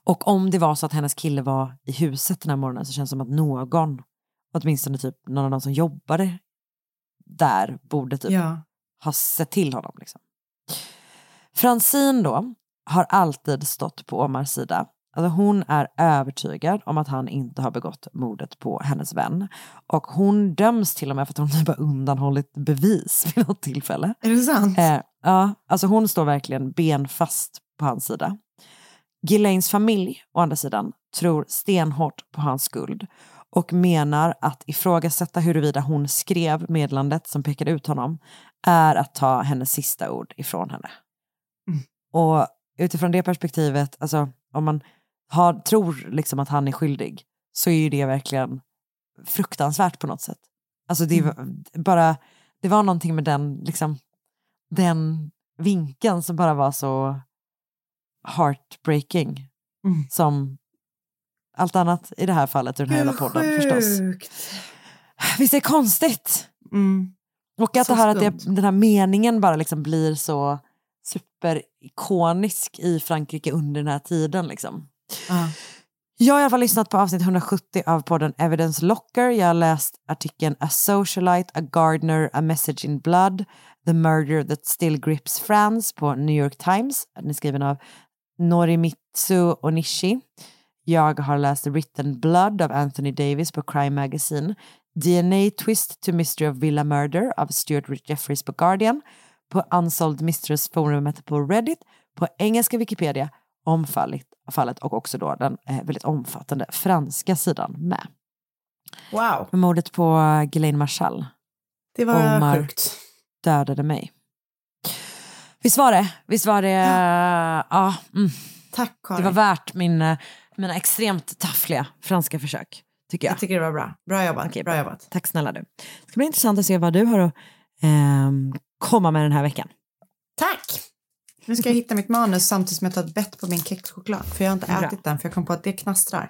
Och om det var så att hennes kille var i huset den här morgonen så känns det som att någon, åtminstone typ någon av de som jobbade där, borde typ Ja. ha sett till honom. Liksom. Francine då har alltid stått på Omars sida. Alltså hon är övertygad om att han inte har begått mordet på hennes vän. Och hon döms till och med för att hon typ har undanhållit bevis vid något tillfälle. Är det sant? Eh, ja, alltså hon står verkligen benfast på hans sida. Ghislaines familj, å andra sidan, tror stenhårt på hans skuld och menar att ifrågasätta huruvida hon skrev meddelandet som pekade ut honom är att ta hennes sista ord ifrån henne. Och utifrån det perspektivet, alltså om man har, tror liksom att han är skyldig så är ju det verkligen fruktansvärt på något sätt. Alltså det, var bara, det var någonting med den, liksom, den vinkeln som bara var så heartbreaking. Mm. Som allt annat i det här fallet i den här hela podden förstås. Sjukt. Visst är det konstigt? Mm. Och att, Så det här, att det, den här meningen bara liksom blir så superikonisk i Frankrike under den här tiden. Liksom. Ja. Jag har i alla fall lyssnat på avsnitt 170 av podden Evidence Locker. Jag har läst artikeln A Socialite, A Gardener, A Message in Blood, The Murder That Still Grips France på New York Times. Den är skriven av Norimitsu Onishi. Jag har läst Written Blood av Anthony Davis på Crime Magazine. DNA Twist to Mystery of Villa Murder av Stuart Jeffries på Guardian. På Unsolved Mistress forumet på Reddit. På engelska Wikipedia om fallet, och också då den eh, väldigt omfattande franska sidan med. Wow, Med mordet på Ghislaine Marshall det var Omar. sjukt. dödade mig. Visst var det? Visst var det? Ja, mm. Tack det Karin. var värt min, eh, mina extremt taffliga franska försök. Tycker jag. Jag tycker det var bra. Bra jobbat. Okej, bra jobbat. Tack snälla du. Det ska bli intressant att se vad du har att ehm, komma med den här veckan. Tack! Nu ska jag hitta mitt manus samtidigt som jag tar ett bett på min kexchoklad. För jag har inte Bra. ätit den för jag kom på att det knastrar.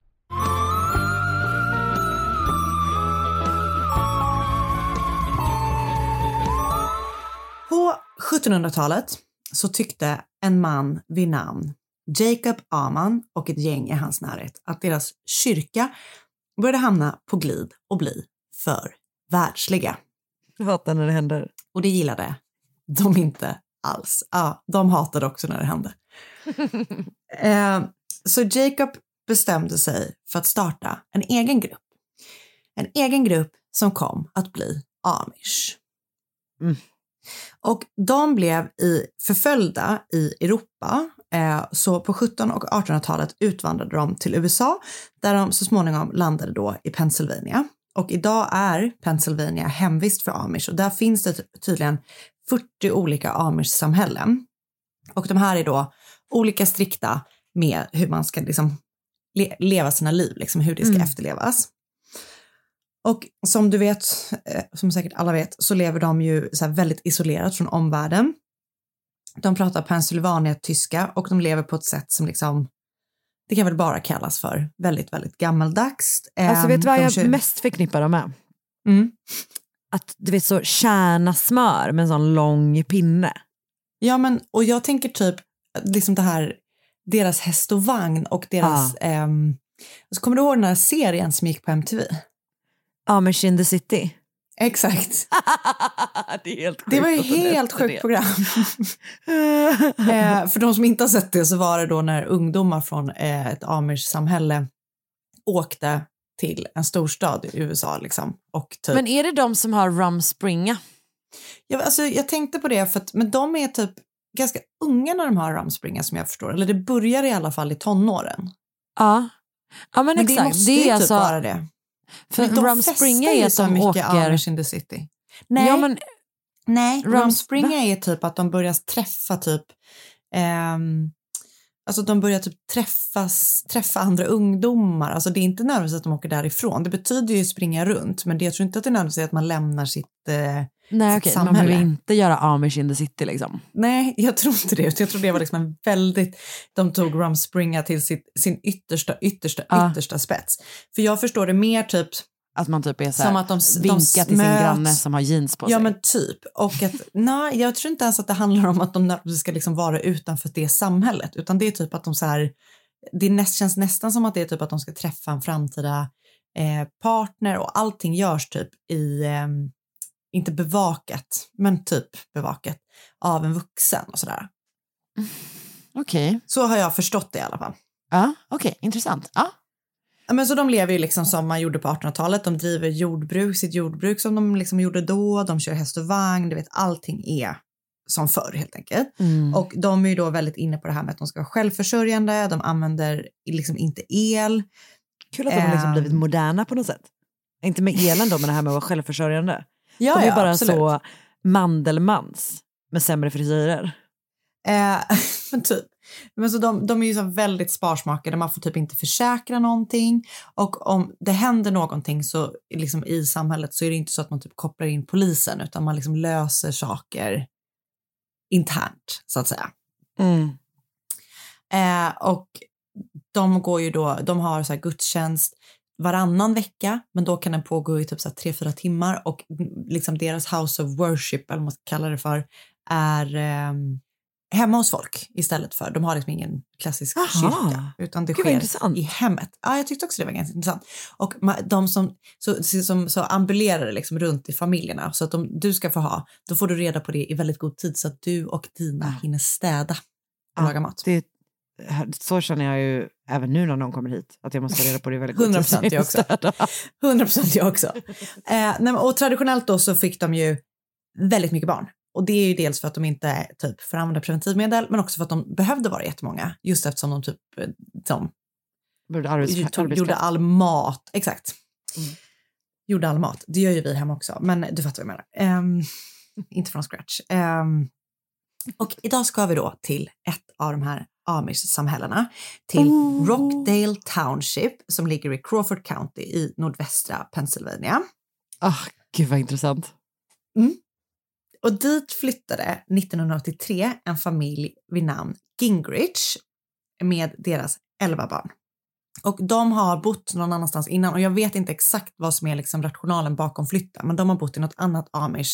På 1700-talet så tyckte en man vid namn Jacob Aman och ett gäng i hans närhet att deras kyrka började hamna på glid och bli för världsliga. Jag hatar när det händer. Och det gillade de inte alls. Ja, de hatade också när det hände. eh, så Jacob bestämde sig för att starta en egen grupp. En egen grupp som kom att bli amish. Mm. Och de blev i, förföljda i Europa. Eh, så på 1700 och 1800-talet utvandrade de till USA där de så småningom landade då i Pennsylvania. Och idag är Pennsylvania hemvist för amish och där finns det tydligen 40 olika amish-samhällen. Och de här är då olika strikta med hur man ska liksom le- leva sina liv, liksom hur det ska Mm. efterlevas. Och som du vet, eh, som säkert alla vet, så lever de ju så väldigt isolerat från omvärlden. De pratar Pennsylvania-tyska och de lever på ett sätt som liksom, det kan väl bara kallas för väldigt, väldigt gammaldags. Alltså Ehm, vet du vad de jag mest förknippar dem med? Mm. Att du vet så kärna smör med en sån lång pinne. Ja, men och jag tänker typ liksom det här, deras häst och vagn och deras, ehm, så kommer du ihåg den här serien som gick på MTV? Amish in the city. Exakt. det. Det var ju helt sjukt det. program. eh, för de som inte har sett det så var det då när ungdomar från eh, ett amish-samhälle åkte till en storstad i USA liksom. Och typ, Men är det de som har rum springa? jag, alltså, jag tänkte på det för att men de är typ ganska unga när de har ramspringa som jag förstår. Eller det börjar i alla fall i tonåren. Ja. Ja men, Men det exakt. måste det ju är typ alltså, vara det. För Men de rum festar springa ju är att så de mycket åker... Amish in the city. Nej, Ja, men, nej Rums- ramspringa är typ att de börjar träffa typ ehm, Alltså de börjar typ träffas, träffa andra ungdomar. Alltså det är inte nödvändigtvis att de åker därifrån. Det betyder ju springa runt, men det, jag tror inte att det är nödvändigtvis att man lämnar sitt, eh, nej sitt okej, man samhälle. behöver inte göra Amish in the city liksom. Nej, jag tror inte det. Jag tror det var liksom en väldigt... De tog Rumspringa till sitt, sin yttersta, yttersta, Ja. yttersta spets. För jag förstår det mer typ Att man typ är så Som att de de vinkar s- till sin möts. granne som har jeans på Ja sig. men typ. Och att, nej, jag tror inte ens att det handlar om att de ska liksom vara utanför det samhället, utan det är typ att de så här, det näst, känns nästan som att det är typ att de ska träffa en framtida eh, partner och allting görs typ i, eh, inte bevakat, men typ bevakat av en vuxen och sådär. Okej. Så har jag förstått det i alla fall. Ja, okej, intressant. Ja. Ja, Men så de lever ju liksom som man gjorde på 1800-talet. De driver jordbruk, sitt jordbruk som de liksom gjorde då. De kör häst och vagn. Du vet, allting är som förr helt enkelt. Mm. Och de är ju då väldigt inne på det här med att de ska vara självförsörjande. De använder liksom inte el. Kul att de har liksom Ehm. blivit moderna på något sätt. Inte med elen då, men det här med att vara självförsörjande. Ja, de är ja, bara absolut. så Mandelmans med sämre frisyrer. Eh, men typ. Men så de, de är ju så väldigt sparsmakade, man får typ inte försäkra någonting. Och om det händer någonting så liksom i samhället så är det inte så att man typ kopplar in polisen utan man liksom löser saker internt så att säga. Eh, och de går ju då, de har så här gudstjänst varannan vecka, men då kan den pågå i typ så här tre, fyra timmar och liksom deras house of worship, eller vad man ska kalla det för, är ehm, hemma hos folk istället för, de har liksom ingen klassisk Aha. kyrka, utan det Gud, sker i hemmet. Ja, jag tyckte också det var ganska intressant. Och de som så, som, så ambulerar liksom runt i familjerna, så att om du ska få ha, då får du reda på det i väldigt god tid så att du och dina hinner städa och laga mat. Det, så känner jag ju även nu när någon kommer hit, att jag måste ha reda på det väldigt god 100 tid så procent jag också. städar. 100 procent jag också. Eh, och traditionellt då så fick de ju väldigt mycket barn. Och det är ju dels för att de inte typ får använda preventivmedel, men också för att de behövde vara jättemånga, just eftersom de typ eh, de, tog, arbetskraft. gjorde all mat. Exakt. Gjorde all mat. Det gör ju vi hemma också, men du fattar vad jag menar. Ehm, inte från scratch. Ehm, och idag ska vi då till ett av de här amish-samhällena, till Rockdale Township som ligger i Crawford County i nordvästra Pennsylvania. Ah, gud vad intressant. Och dit flyttade 1983 en familj vid namn Gingrich med deras 11 barn. Och de har bott någon annanstans innan och jag vet inte exakt vad som är liksom rationalen bakom flytten, men de har bott i något annat amish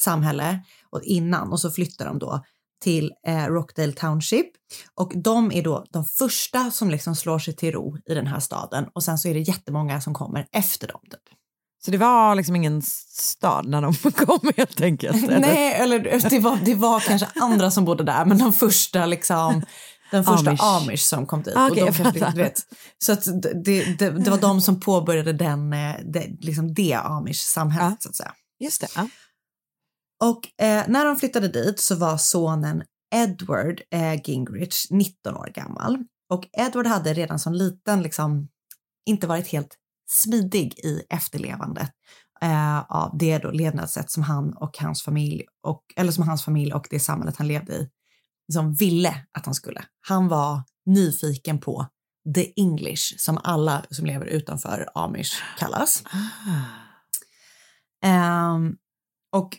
samhälle och innan och så flyttar de då till eh, Rockdale Township och de är då de första som liksom slår sig till ro i den här staden och sen så är det jättemånga som kommer efter dem. Typ. Så det var liksom ingen stad när de kom helt enkelt? eller? Nej, eller det var, det var kanske andra som bodde där, men de första liksom den första Amish. amish, som kom dit. Ah, och de kanske, du vet, så att det, det, det var de som påbörjade den, eh, det, liksom det amish-samhället så att säga. Just det. Ja. Och eh, när de flyttade dit så var sonen Edward eh, Gingrich 19 år gammal. Och Edward hade redan som liten liksom inte varit helt smidig i efterlevandet eh, av det då levnadssätt som han och hans familj, och, eller som hans familj och det samhället han levde i, som ville att han skulle. Han var nyfiken på the English som alla som lever utanför amish kallas. Ehm, och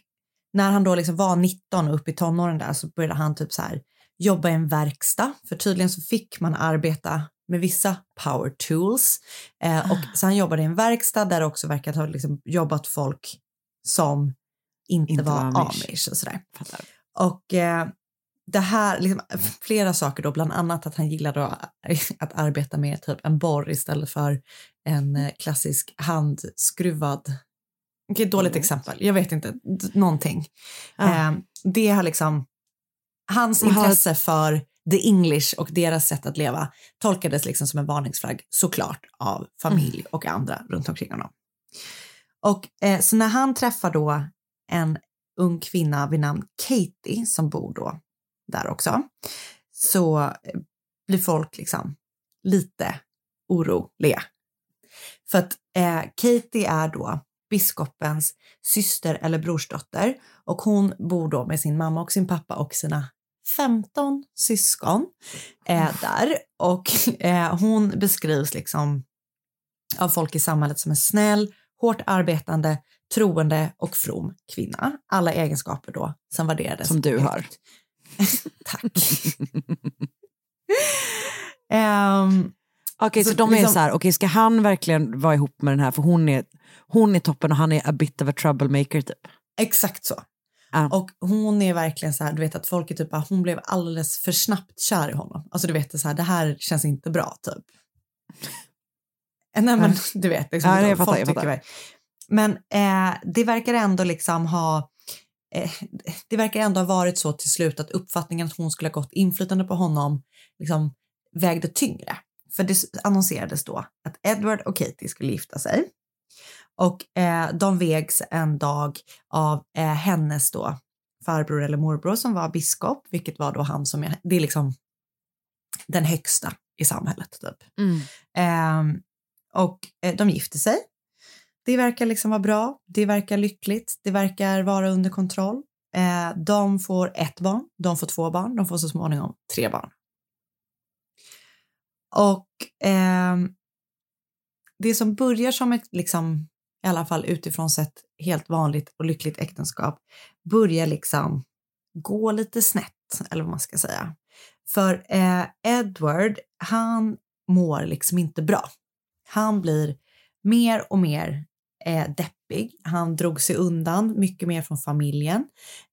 när han då liksom var 19 och upp i tonåren där så började han typ så här jobba i en verkstad. För tydligen så fick man arbeta med vissa power tools. Eh, och så han jobbade i en verkstad där det också verkar ha liksom jobbat folk som inte, Inte var, amish. och sådär. Och eh, det här, liksom, flera saker då, bland annat att han gillade att, att arbeta med typ en borr istället för en eh, klassisk handskruvad Okej, dåligt exempel. Jag vet inte. Någonting. Ja. Eh, det har liksom... Hans intresse för the English och deras sätt att leva tolkades liksom som en varningsflagg såklart av familj och andra runt omkring honom. Och eh, så när han träffar då en ung kvinna vid namn Katie som bor då där också så eh, blir folk liksom lite oroliga. För att eh, Katie är då biskopens syster eller brorsdotter och hon bor då med sin mamma och sin pappa och sina 15 syskon eh, där och eh, hon beskrivs liksom av folk i samhället som en snäll, hårt arbetande, troende och from kvinna. Alla egenskaper då som värderades. Som du har. Tack. Ehm, Okej, så, Så de är liksom- så här, okej ska han verkligen vara ihop med den här för hon är, hon är toppen och han är a bit of a troublemaker typ. Exakt så. Ja. Och hon är verkligen så här, du vet att folk är typ bara, hon blev alldeles för snabbt kär i honom. Alltså du vet så här, det här känns inte bra typ. Nej men du vet, liksom, jag folk fattar, tycker Men eh, det verkar ändå liksom ha det verkar ändå ha varit så till slut att uppfattningen att hon skulle ha gått inflytande på honom liksom vägde tyngre. För det annonserades då att Edward och Katie skulle gifta sig. Och eh, de vägs en dag av eh, hennes då farbror eller morbror som var biskop, vilket var då han som är, det är liksom den högsta i samhället typ. Mm. Ehm, och eh, de gifter sig. Det verkar liksom vara bra, det verkar lyckligt, det verkar vara under kontroll. Eh, de får ett barn, de får två barn, de får så småningom tre barn. Och eh, det som börjar som ett, liksom, i alla fall utifrån sett, helt vanligt och lyckligt äktenskap börjar liksom gå lite snett, eller vad man ska säga. För eh, Edward, han mår liksom inte bra. Han blir mer och mer eh, deppig. Han drog sig undan mycket mer från familjen.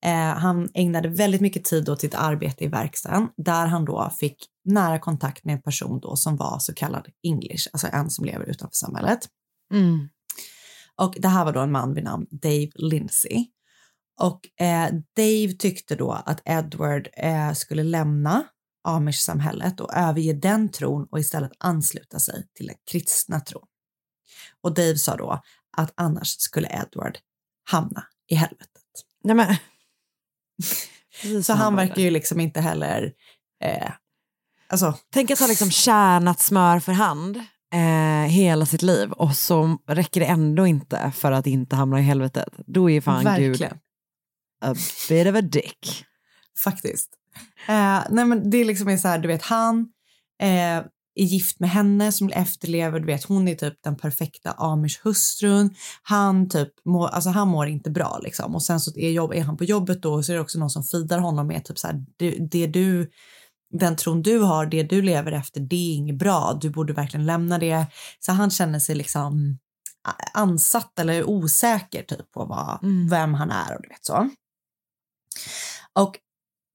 Eh, han ägnade väldigt mycket tid åt sitt arbete i verkstaden där han då fick nära kontakt med en person då som var så kallad English, alltså en som lever utanför samhället. Mm. Och det här var då en man vid namn Dave Lindsay. Och eh, Dave tyckte då att Edward eh, skulle lämna Amish-samhället och överge den tron och istället ansluta sig till den kristna tron. Och Dave sa då att annars skulle Edward hamna i helvetet. Nej, men. Så han verkar ju liksom inte heller... Eh, alltså, Tänk att ha liksom kärnat smör för hand eh, hela sitt liv och så räcker det ändå inte för att inte hamna i helvetet. Då är fan Gud verkligen. a bit of a dick. Faktiskt. Eh, nej men det är liksom är så här, du vet han eh, är gift med henne som efterlever, du vet hon är typ den perfekta amish-hustrun. Han typ mår, alltså han mår inte bra liksom och sen så är, jobb, är han på jobbet då och så är det också någon som fidar honom med typ så här, det, det du den tron du har, det du lever efter, det är inget bra. Du borde verkligen lämna det. Så han känner sig liksom ansatt eller osäker typ på vad, vem han är och du vet så. Och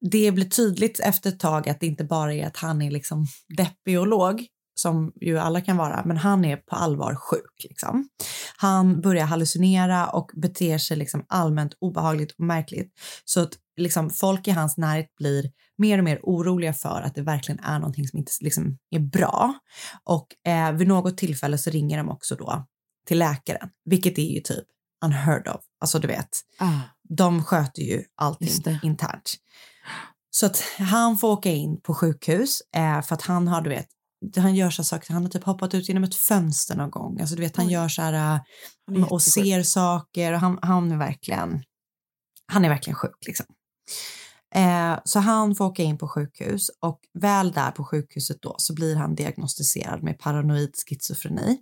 det blir tydligt efter ett tag att det inte bara är att han är liksom deppig och låg, som ju alla kan vara, men han är på allvar sjuk. Liksom. Han börjar hallucinera och beter sig liksom allmänt obehagligt och märkligt. Så att liksom, folk i hans närhet blir mer och mer oroliga för att det verkligen är någonting som inte liksom, är bra. Och eh, vid något tillfälle så ringer de också då till läkaren, vilket är ju typ unheard of. Alltså du vet, Ah. de sköter ju allting internt. Så att han får åka in på sjukhus eh, för att han har, du vet, han gör så saker, han har typ hoppat ut genom ett fönster någon gång. Alltså du vet, han Oj. gör så här eh, och ser saker och han, han är verkligen, han är verkligen sjuk liksom. Eh, så han får åka in på sjukhus och väl där på sjukhuset då så blir han diagnostiserad med paranoid schizofreni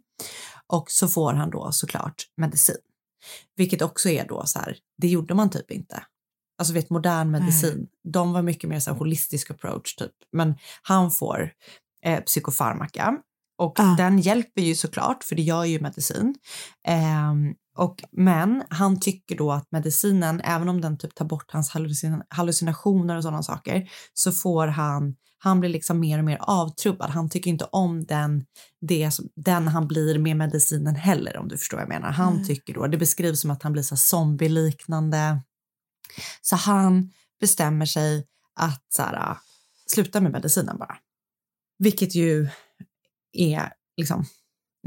och så får han då såklart medicin. Vilket också är då så här, det gjorde man typ inte. Alltså vet modern medicin, de var mycket mer så här holistisk approach typ. Men han får eh, psykofarmaka och den hjälper ju såklart för det gör ju medicin. Ehm, och, men han tycker då att medicinen, även om den typ tar bort hans hallucin- hallucinationer och sådana saker, så får han, han blir liksom mer och mer avtrubbad. Han tycker inte om den, det, som- den han blir med medicinen heller om du förstår vad jag menar. Han Mm. tycker då, det beskrivs som att han blir så zombie-liknande. Så han bestämmer sig att så här, äh, sluta med medicinen bara. Vilket ju är liksom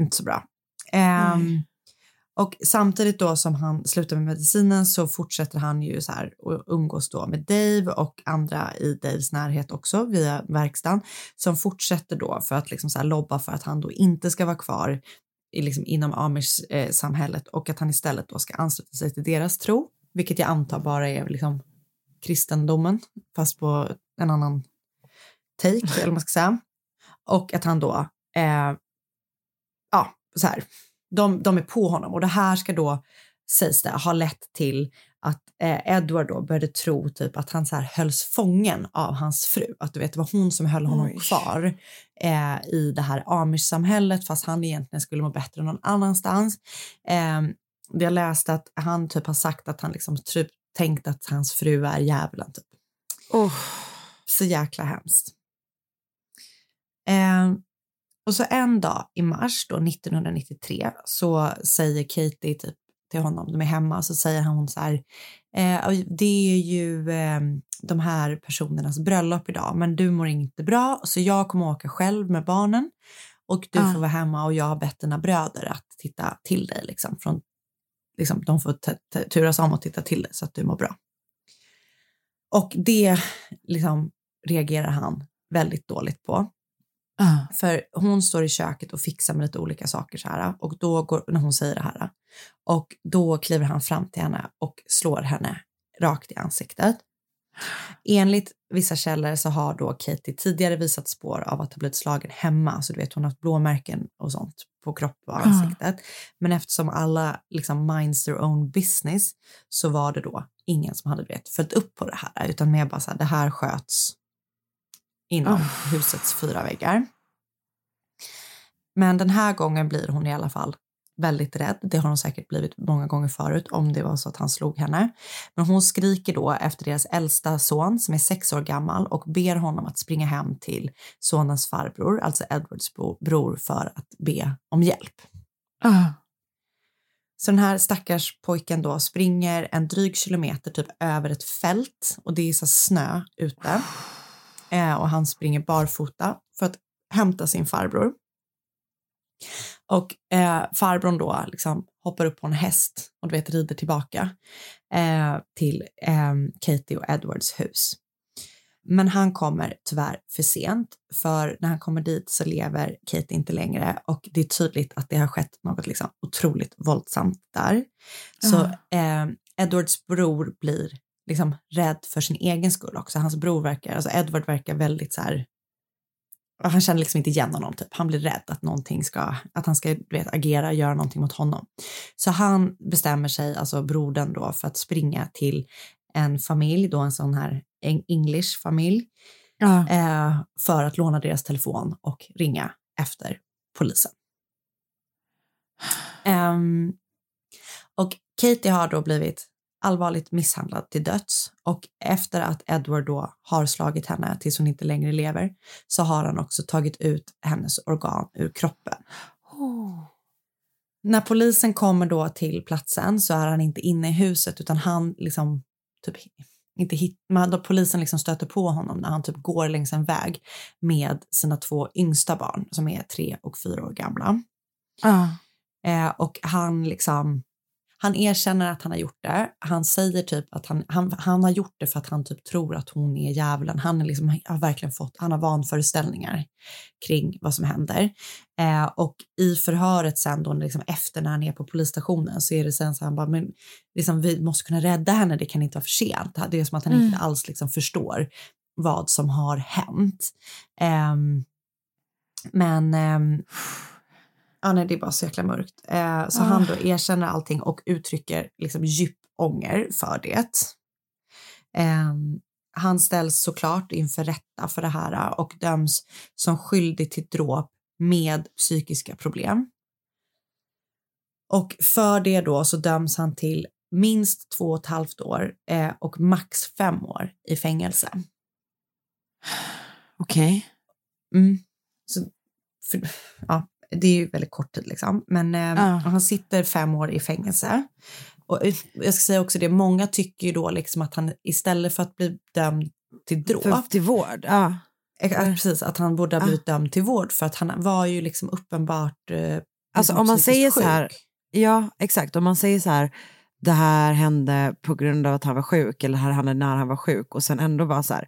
inte så bra. Ehm, och samtidigt då som han slutar med medicinen så fortsätter han ju så här och umgås då med Dave och andra i Daves närhet också via verkstaden som fortsätter då för att liksom så här lobba för att han då inte ska vara kvar i liksom inom amish-samhället och att han istället då ska ansluta sig till deras tro, vilket jag antar bara är liksom kristendomen fast på en annan take eller vad man ska säga. Och att han då eh, ja, så här, de, de är på honom och det här ska då, sägs det, ha lett till att eh, Edward då började tro typ att han så här hölls fången av hans fru. Att du vet, det var hon som höll honom Oj. kvar eh, i det här amish-samhället fast han egentligen skulle må bättre någon annanstans. Eh, jag läste att han typ har sagt att han liksom typ tänkt att hans fru är djävulen. Typ. Oh. Så jäkla hemskt. Eh, och så en dag i mars då 1993 så säger Katie typ till honom, de är hemma, så säger hon så här, eh, det är ju eh, de här personernas bröllop idag, men du mår inte bra, så jag kommer åka själv med barnen och du Ah. får vara hemma och jag har bett dina bröder att titta till dig liksom. Från, liksom de får turas om och titta till dig så att du mår bra. Och det liksom reagerar han väldigt dåligt på. Ah. För hon står i köket och fixar med lite olika saker så här och då går, när hon säger det här och då kliver han fram till henne och slår henne rakt i ansiktet. Enligt vissa källor så har då Katie tidigare visat spår av att ha blivit slagen hemma, så du vet hon har haft blåmärken och sånt på kropp och ansiktet. Men eftersom alla liksom minds their own business så var det då ingen som hade vet, följt upp på det här utan mer bara så här, det här sköts inom husets fyra väggar. Men den här gången blir hon i alla fall väldigt rädd. Det har hon säkert blivit många gånger förut om det var så att han slog henne. Men hon skriker då efter deras äldsta son som är sex år gammal och ber honom att springa hem till sonens farbror, alltså Edwards bro- bror, för att be om hjälp. Ah. Så den här stackars pojken då springer en dryg kilometer typ över ett fält och det är så snö ute. Eh, och han springer barfota för att hämta sin farbror. Och eh, farbrorn då liksom hoppar upp på en häst och du vet rider tillbaka eh, till eh, Katie och Edwards hus. Men han kommer tyvärr för sent för när han kommer dit så lever Katie inte längre och det är tydligt att det har skett något liksom otroligt våldsamt där. Så eh, Edwards bror blir liksom rädd för sin egen skull också. Hans bror verkar, alltså Edward verkar väldigt så här han känner liksom inte igen honom, typ. han blir rädd att någonting ska, att han ska vet, agera, göra någonting mot honom. Så han bestämmer sig, alltså brodern då, för att springa till en familj, då en sån här en English familj, Ja. eh, för att låna deras telefon och ringa efter polisen. Ehm, och Katie har då blivit allvarligt misshandlad till döds och efter att Edward då har slagit henne tills hon inte längre lever så har han också tagit ut hennes organ ur kroppen. När polisen kommer då till platsen så är han inte inne i huset utan han liksom typ inte hit, men då polisen liksom stöter på honom när han typ går längs en väg med sina två yngsta barn som är tre och fyra år gamla. Ah. Eh, och han liksom, han erkänner att han har gjort det. Han säger typ att han, han, han har gjort det för att han typ tror att hon är djävulen. Han är liksom, har verkligen fått, han har vanföreställningar kring vad som händer. Eh, och i förhöret sen då, liksom efter när han är på polisstationen så är det sen så han bara, men liksom, vi måste kunna rädda henne, det kan inte vara för sent. Det är som att han inte alls liksom förstår vad som har hänt. Ehm, men ehm, Ja, nej, det är bara så jäkla mörkt. Eh, så Ah. han då erkänner allting och uttrycker liksom djup ånger för det. Eh, han ställs såklart inför rätta för det här och döms som skyldig till dråp med psykiska problem. Och för det då så döms han till minst två och ett halvt år eh, och max fem år i fängelse. Okej. Mm. Så, för, ja, det är ju väldigt kort tid liksom. Men eh, Ja. han sitter fem år i fängelse. Och eh, jag ska säga också det, många tycker ju då liksom att han istället för att bli dömd till dråp, För, till vård? Ja. eh, att, precis, att han borde ha blivit dömd till vård för att han var ju liksom uppenbart eh, Alltså om man säger så här, sjuk. ja exakt, om man säger så här, det här hände på grund av att han var sjuk eller det här hände när han var sjuk och sen ändå vara så här,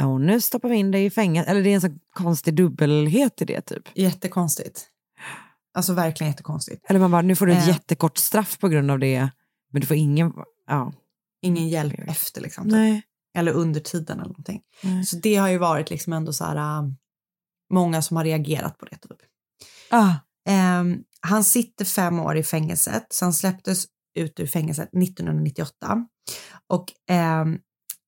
oh, nu stoppar vi in dig i fängelse, eller det är en så konstig dubbelhet i det typ. Jättekonstigt. Alltså verkligen jättekonstigt. Eller man bara, nu får du ett Eh. jättekort straff på grund av det, men du får ingen, ja. Ingen hjälp efter liksom. typ. Eller under tiden eller någonting. Nej. Så det har ju varit liksom ändå så här, äh, många som har reagerat på det typ. Ah. Ehm, han sitter fem år i fängelset, så han släpptes ut ur fängelset 1998. Och ehm,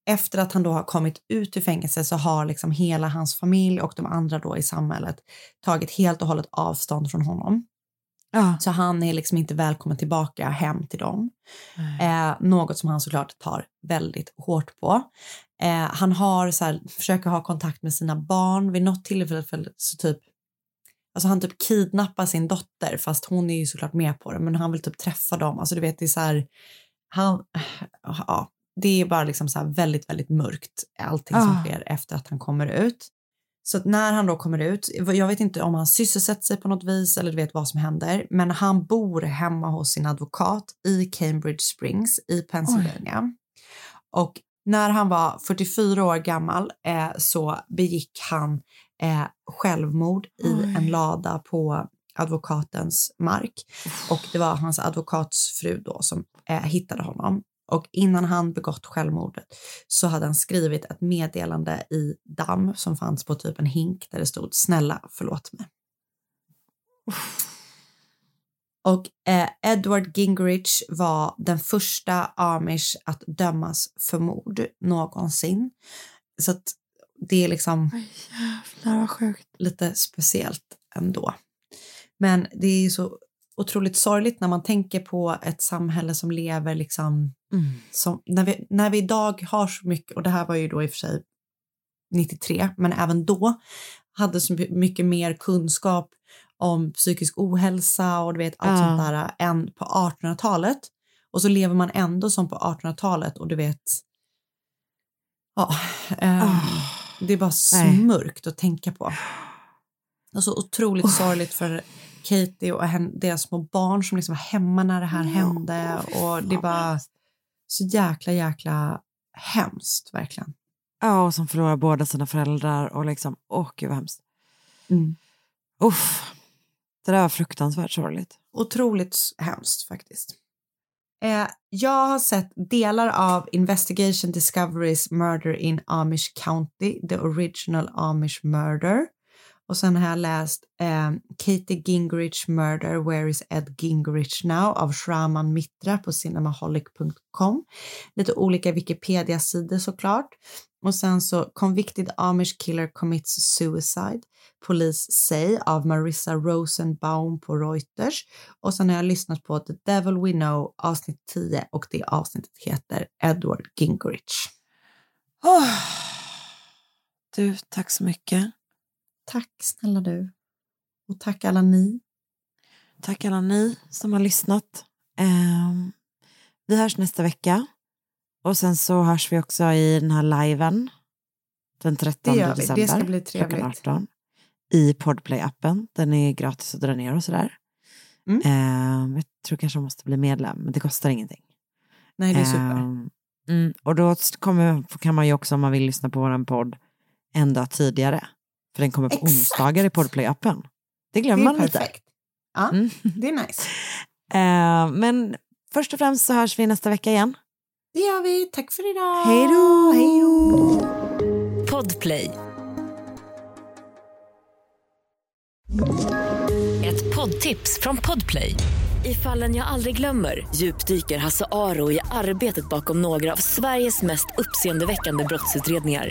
efter att han då har kommit ut ur fängelse så har liksom hela hans familj och de andra då i samhället tagit helt och hållet avstånd från honom. Så han är liksom inte välkommen tillbaka hem till dem. Eh, något som han såklart tar väldigt hårt på. Eh, han har så här, försöker ha kontakt med sina barn. Vid något tillfälle så typ Alltså han typ kidnappar sin dotter fast hon är ju såklart med på det men han vill typ träffa dem. Alltså du vet det är så här, han, ja, det är bara liksom så väldigt, väldigt mörkt allting som Ah. sker efter att han kommer ut. Så när han då kommer ut, jag vet inte om han sysselsätter sig på något vis eller du vet vad som händer, men han bor hemma hos sin advokat i Cambridge Springs i Pennsylvania. Och när han var 44 år gammal eh, så begick han eh, självmord i Oj. en lada på advokatens mark. Och det var hans advokatsfru då som eh, hittade honom. Och innan han begått självmordet så hade han skrivit ett meddelande i damm som fanns på typ en hink där det stod snälla förlåt mig. Och eh, Edward Gingrich var den första amish att dömas för mord någonsin. Så att det är liksom Jävlar vad sjukt. lite speciellt ändå. Men det är ju så otroligt sorgligt när man tänker på ett samhälle som lever liksom som, när, vi, när vi idag har så mycket, och det här var ju då i och för sig 93, men även då hade så mycket mer kunskap om psykisk ohälsa och du vet allt Ja. sånt där än på 1800-talet. Och så lever man ändå som på 1800-talet och du vet, ja, eh, det är bara Nej. mörkt att tänka på. Och så otroligt sorgligt för Katie och deras små barn som liksom var hemma när det här hände och det var så jäkla, jäkla hemskt verkligen. Ja, och som förlorar båda sina föräldrar och liksom, åh gud vad hemskt. Mm. Uff, det där var fruktansvärt sorgligt. Otroligt hemskt faktiskt. Eh, jag har sett delar av Investigation Discoveries Murder in Amish County, The Original Amish Murder. Och sen har jag läst eh, Katie Gingrich Murder, Where is Ed Gingrich Now av Shraman Mitra på cinemaholic.com. Lite olika Wikipedia-sidor såklart. Och sen så Convicted Amish Killer Commits Suicide, Police Say av Marissa Rosenbaum på Reuters. Och sen har jag lyssnat på The Devil We Know avsnitt 10 och det avsnittet heter Edward Gingrich. Oh. Du, tack så mycket. Tack snälla du. Och tack alla ni. Tack alla ni som har lyssnat. Ehm, vi hörs nästa vecka. Och sen så hörs vi också i den här liven den 13 Det vi. Det december. ska bli trevligt. 18. I Podplay-appen. Den är gratis att dra ner och sådär. Mm. Ehm, jag tror kanske man måste bli medlem, men det kostar ingenting. Nej, det är super. Mm, och då kommer, kan man ju också om man vill lyssna på våran podd en dag tidigare. För den kommer på Exakt. onsdagar i Podplay-appen. Det glömmer man lite. perfekt. Ja, Mm. det är nice. Eh, men först och främst så hörs vi nästa vecka igen. Det gör vi. Tack för idag. Hej då! Hej då! Podplay. Ett poddtips från Podplay. I fallen jag aldrig glömmer djupdyker Hasse Aro i arbetet bakom några av Sveriges mest uppseendeväckande brottsutredningar.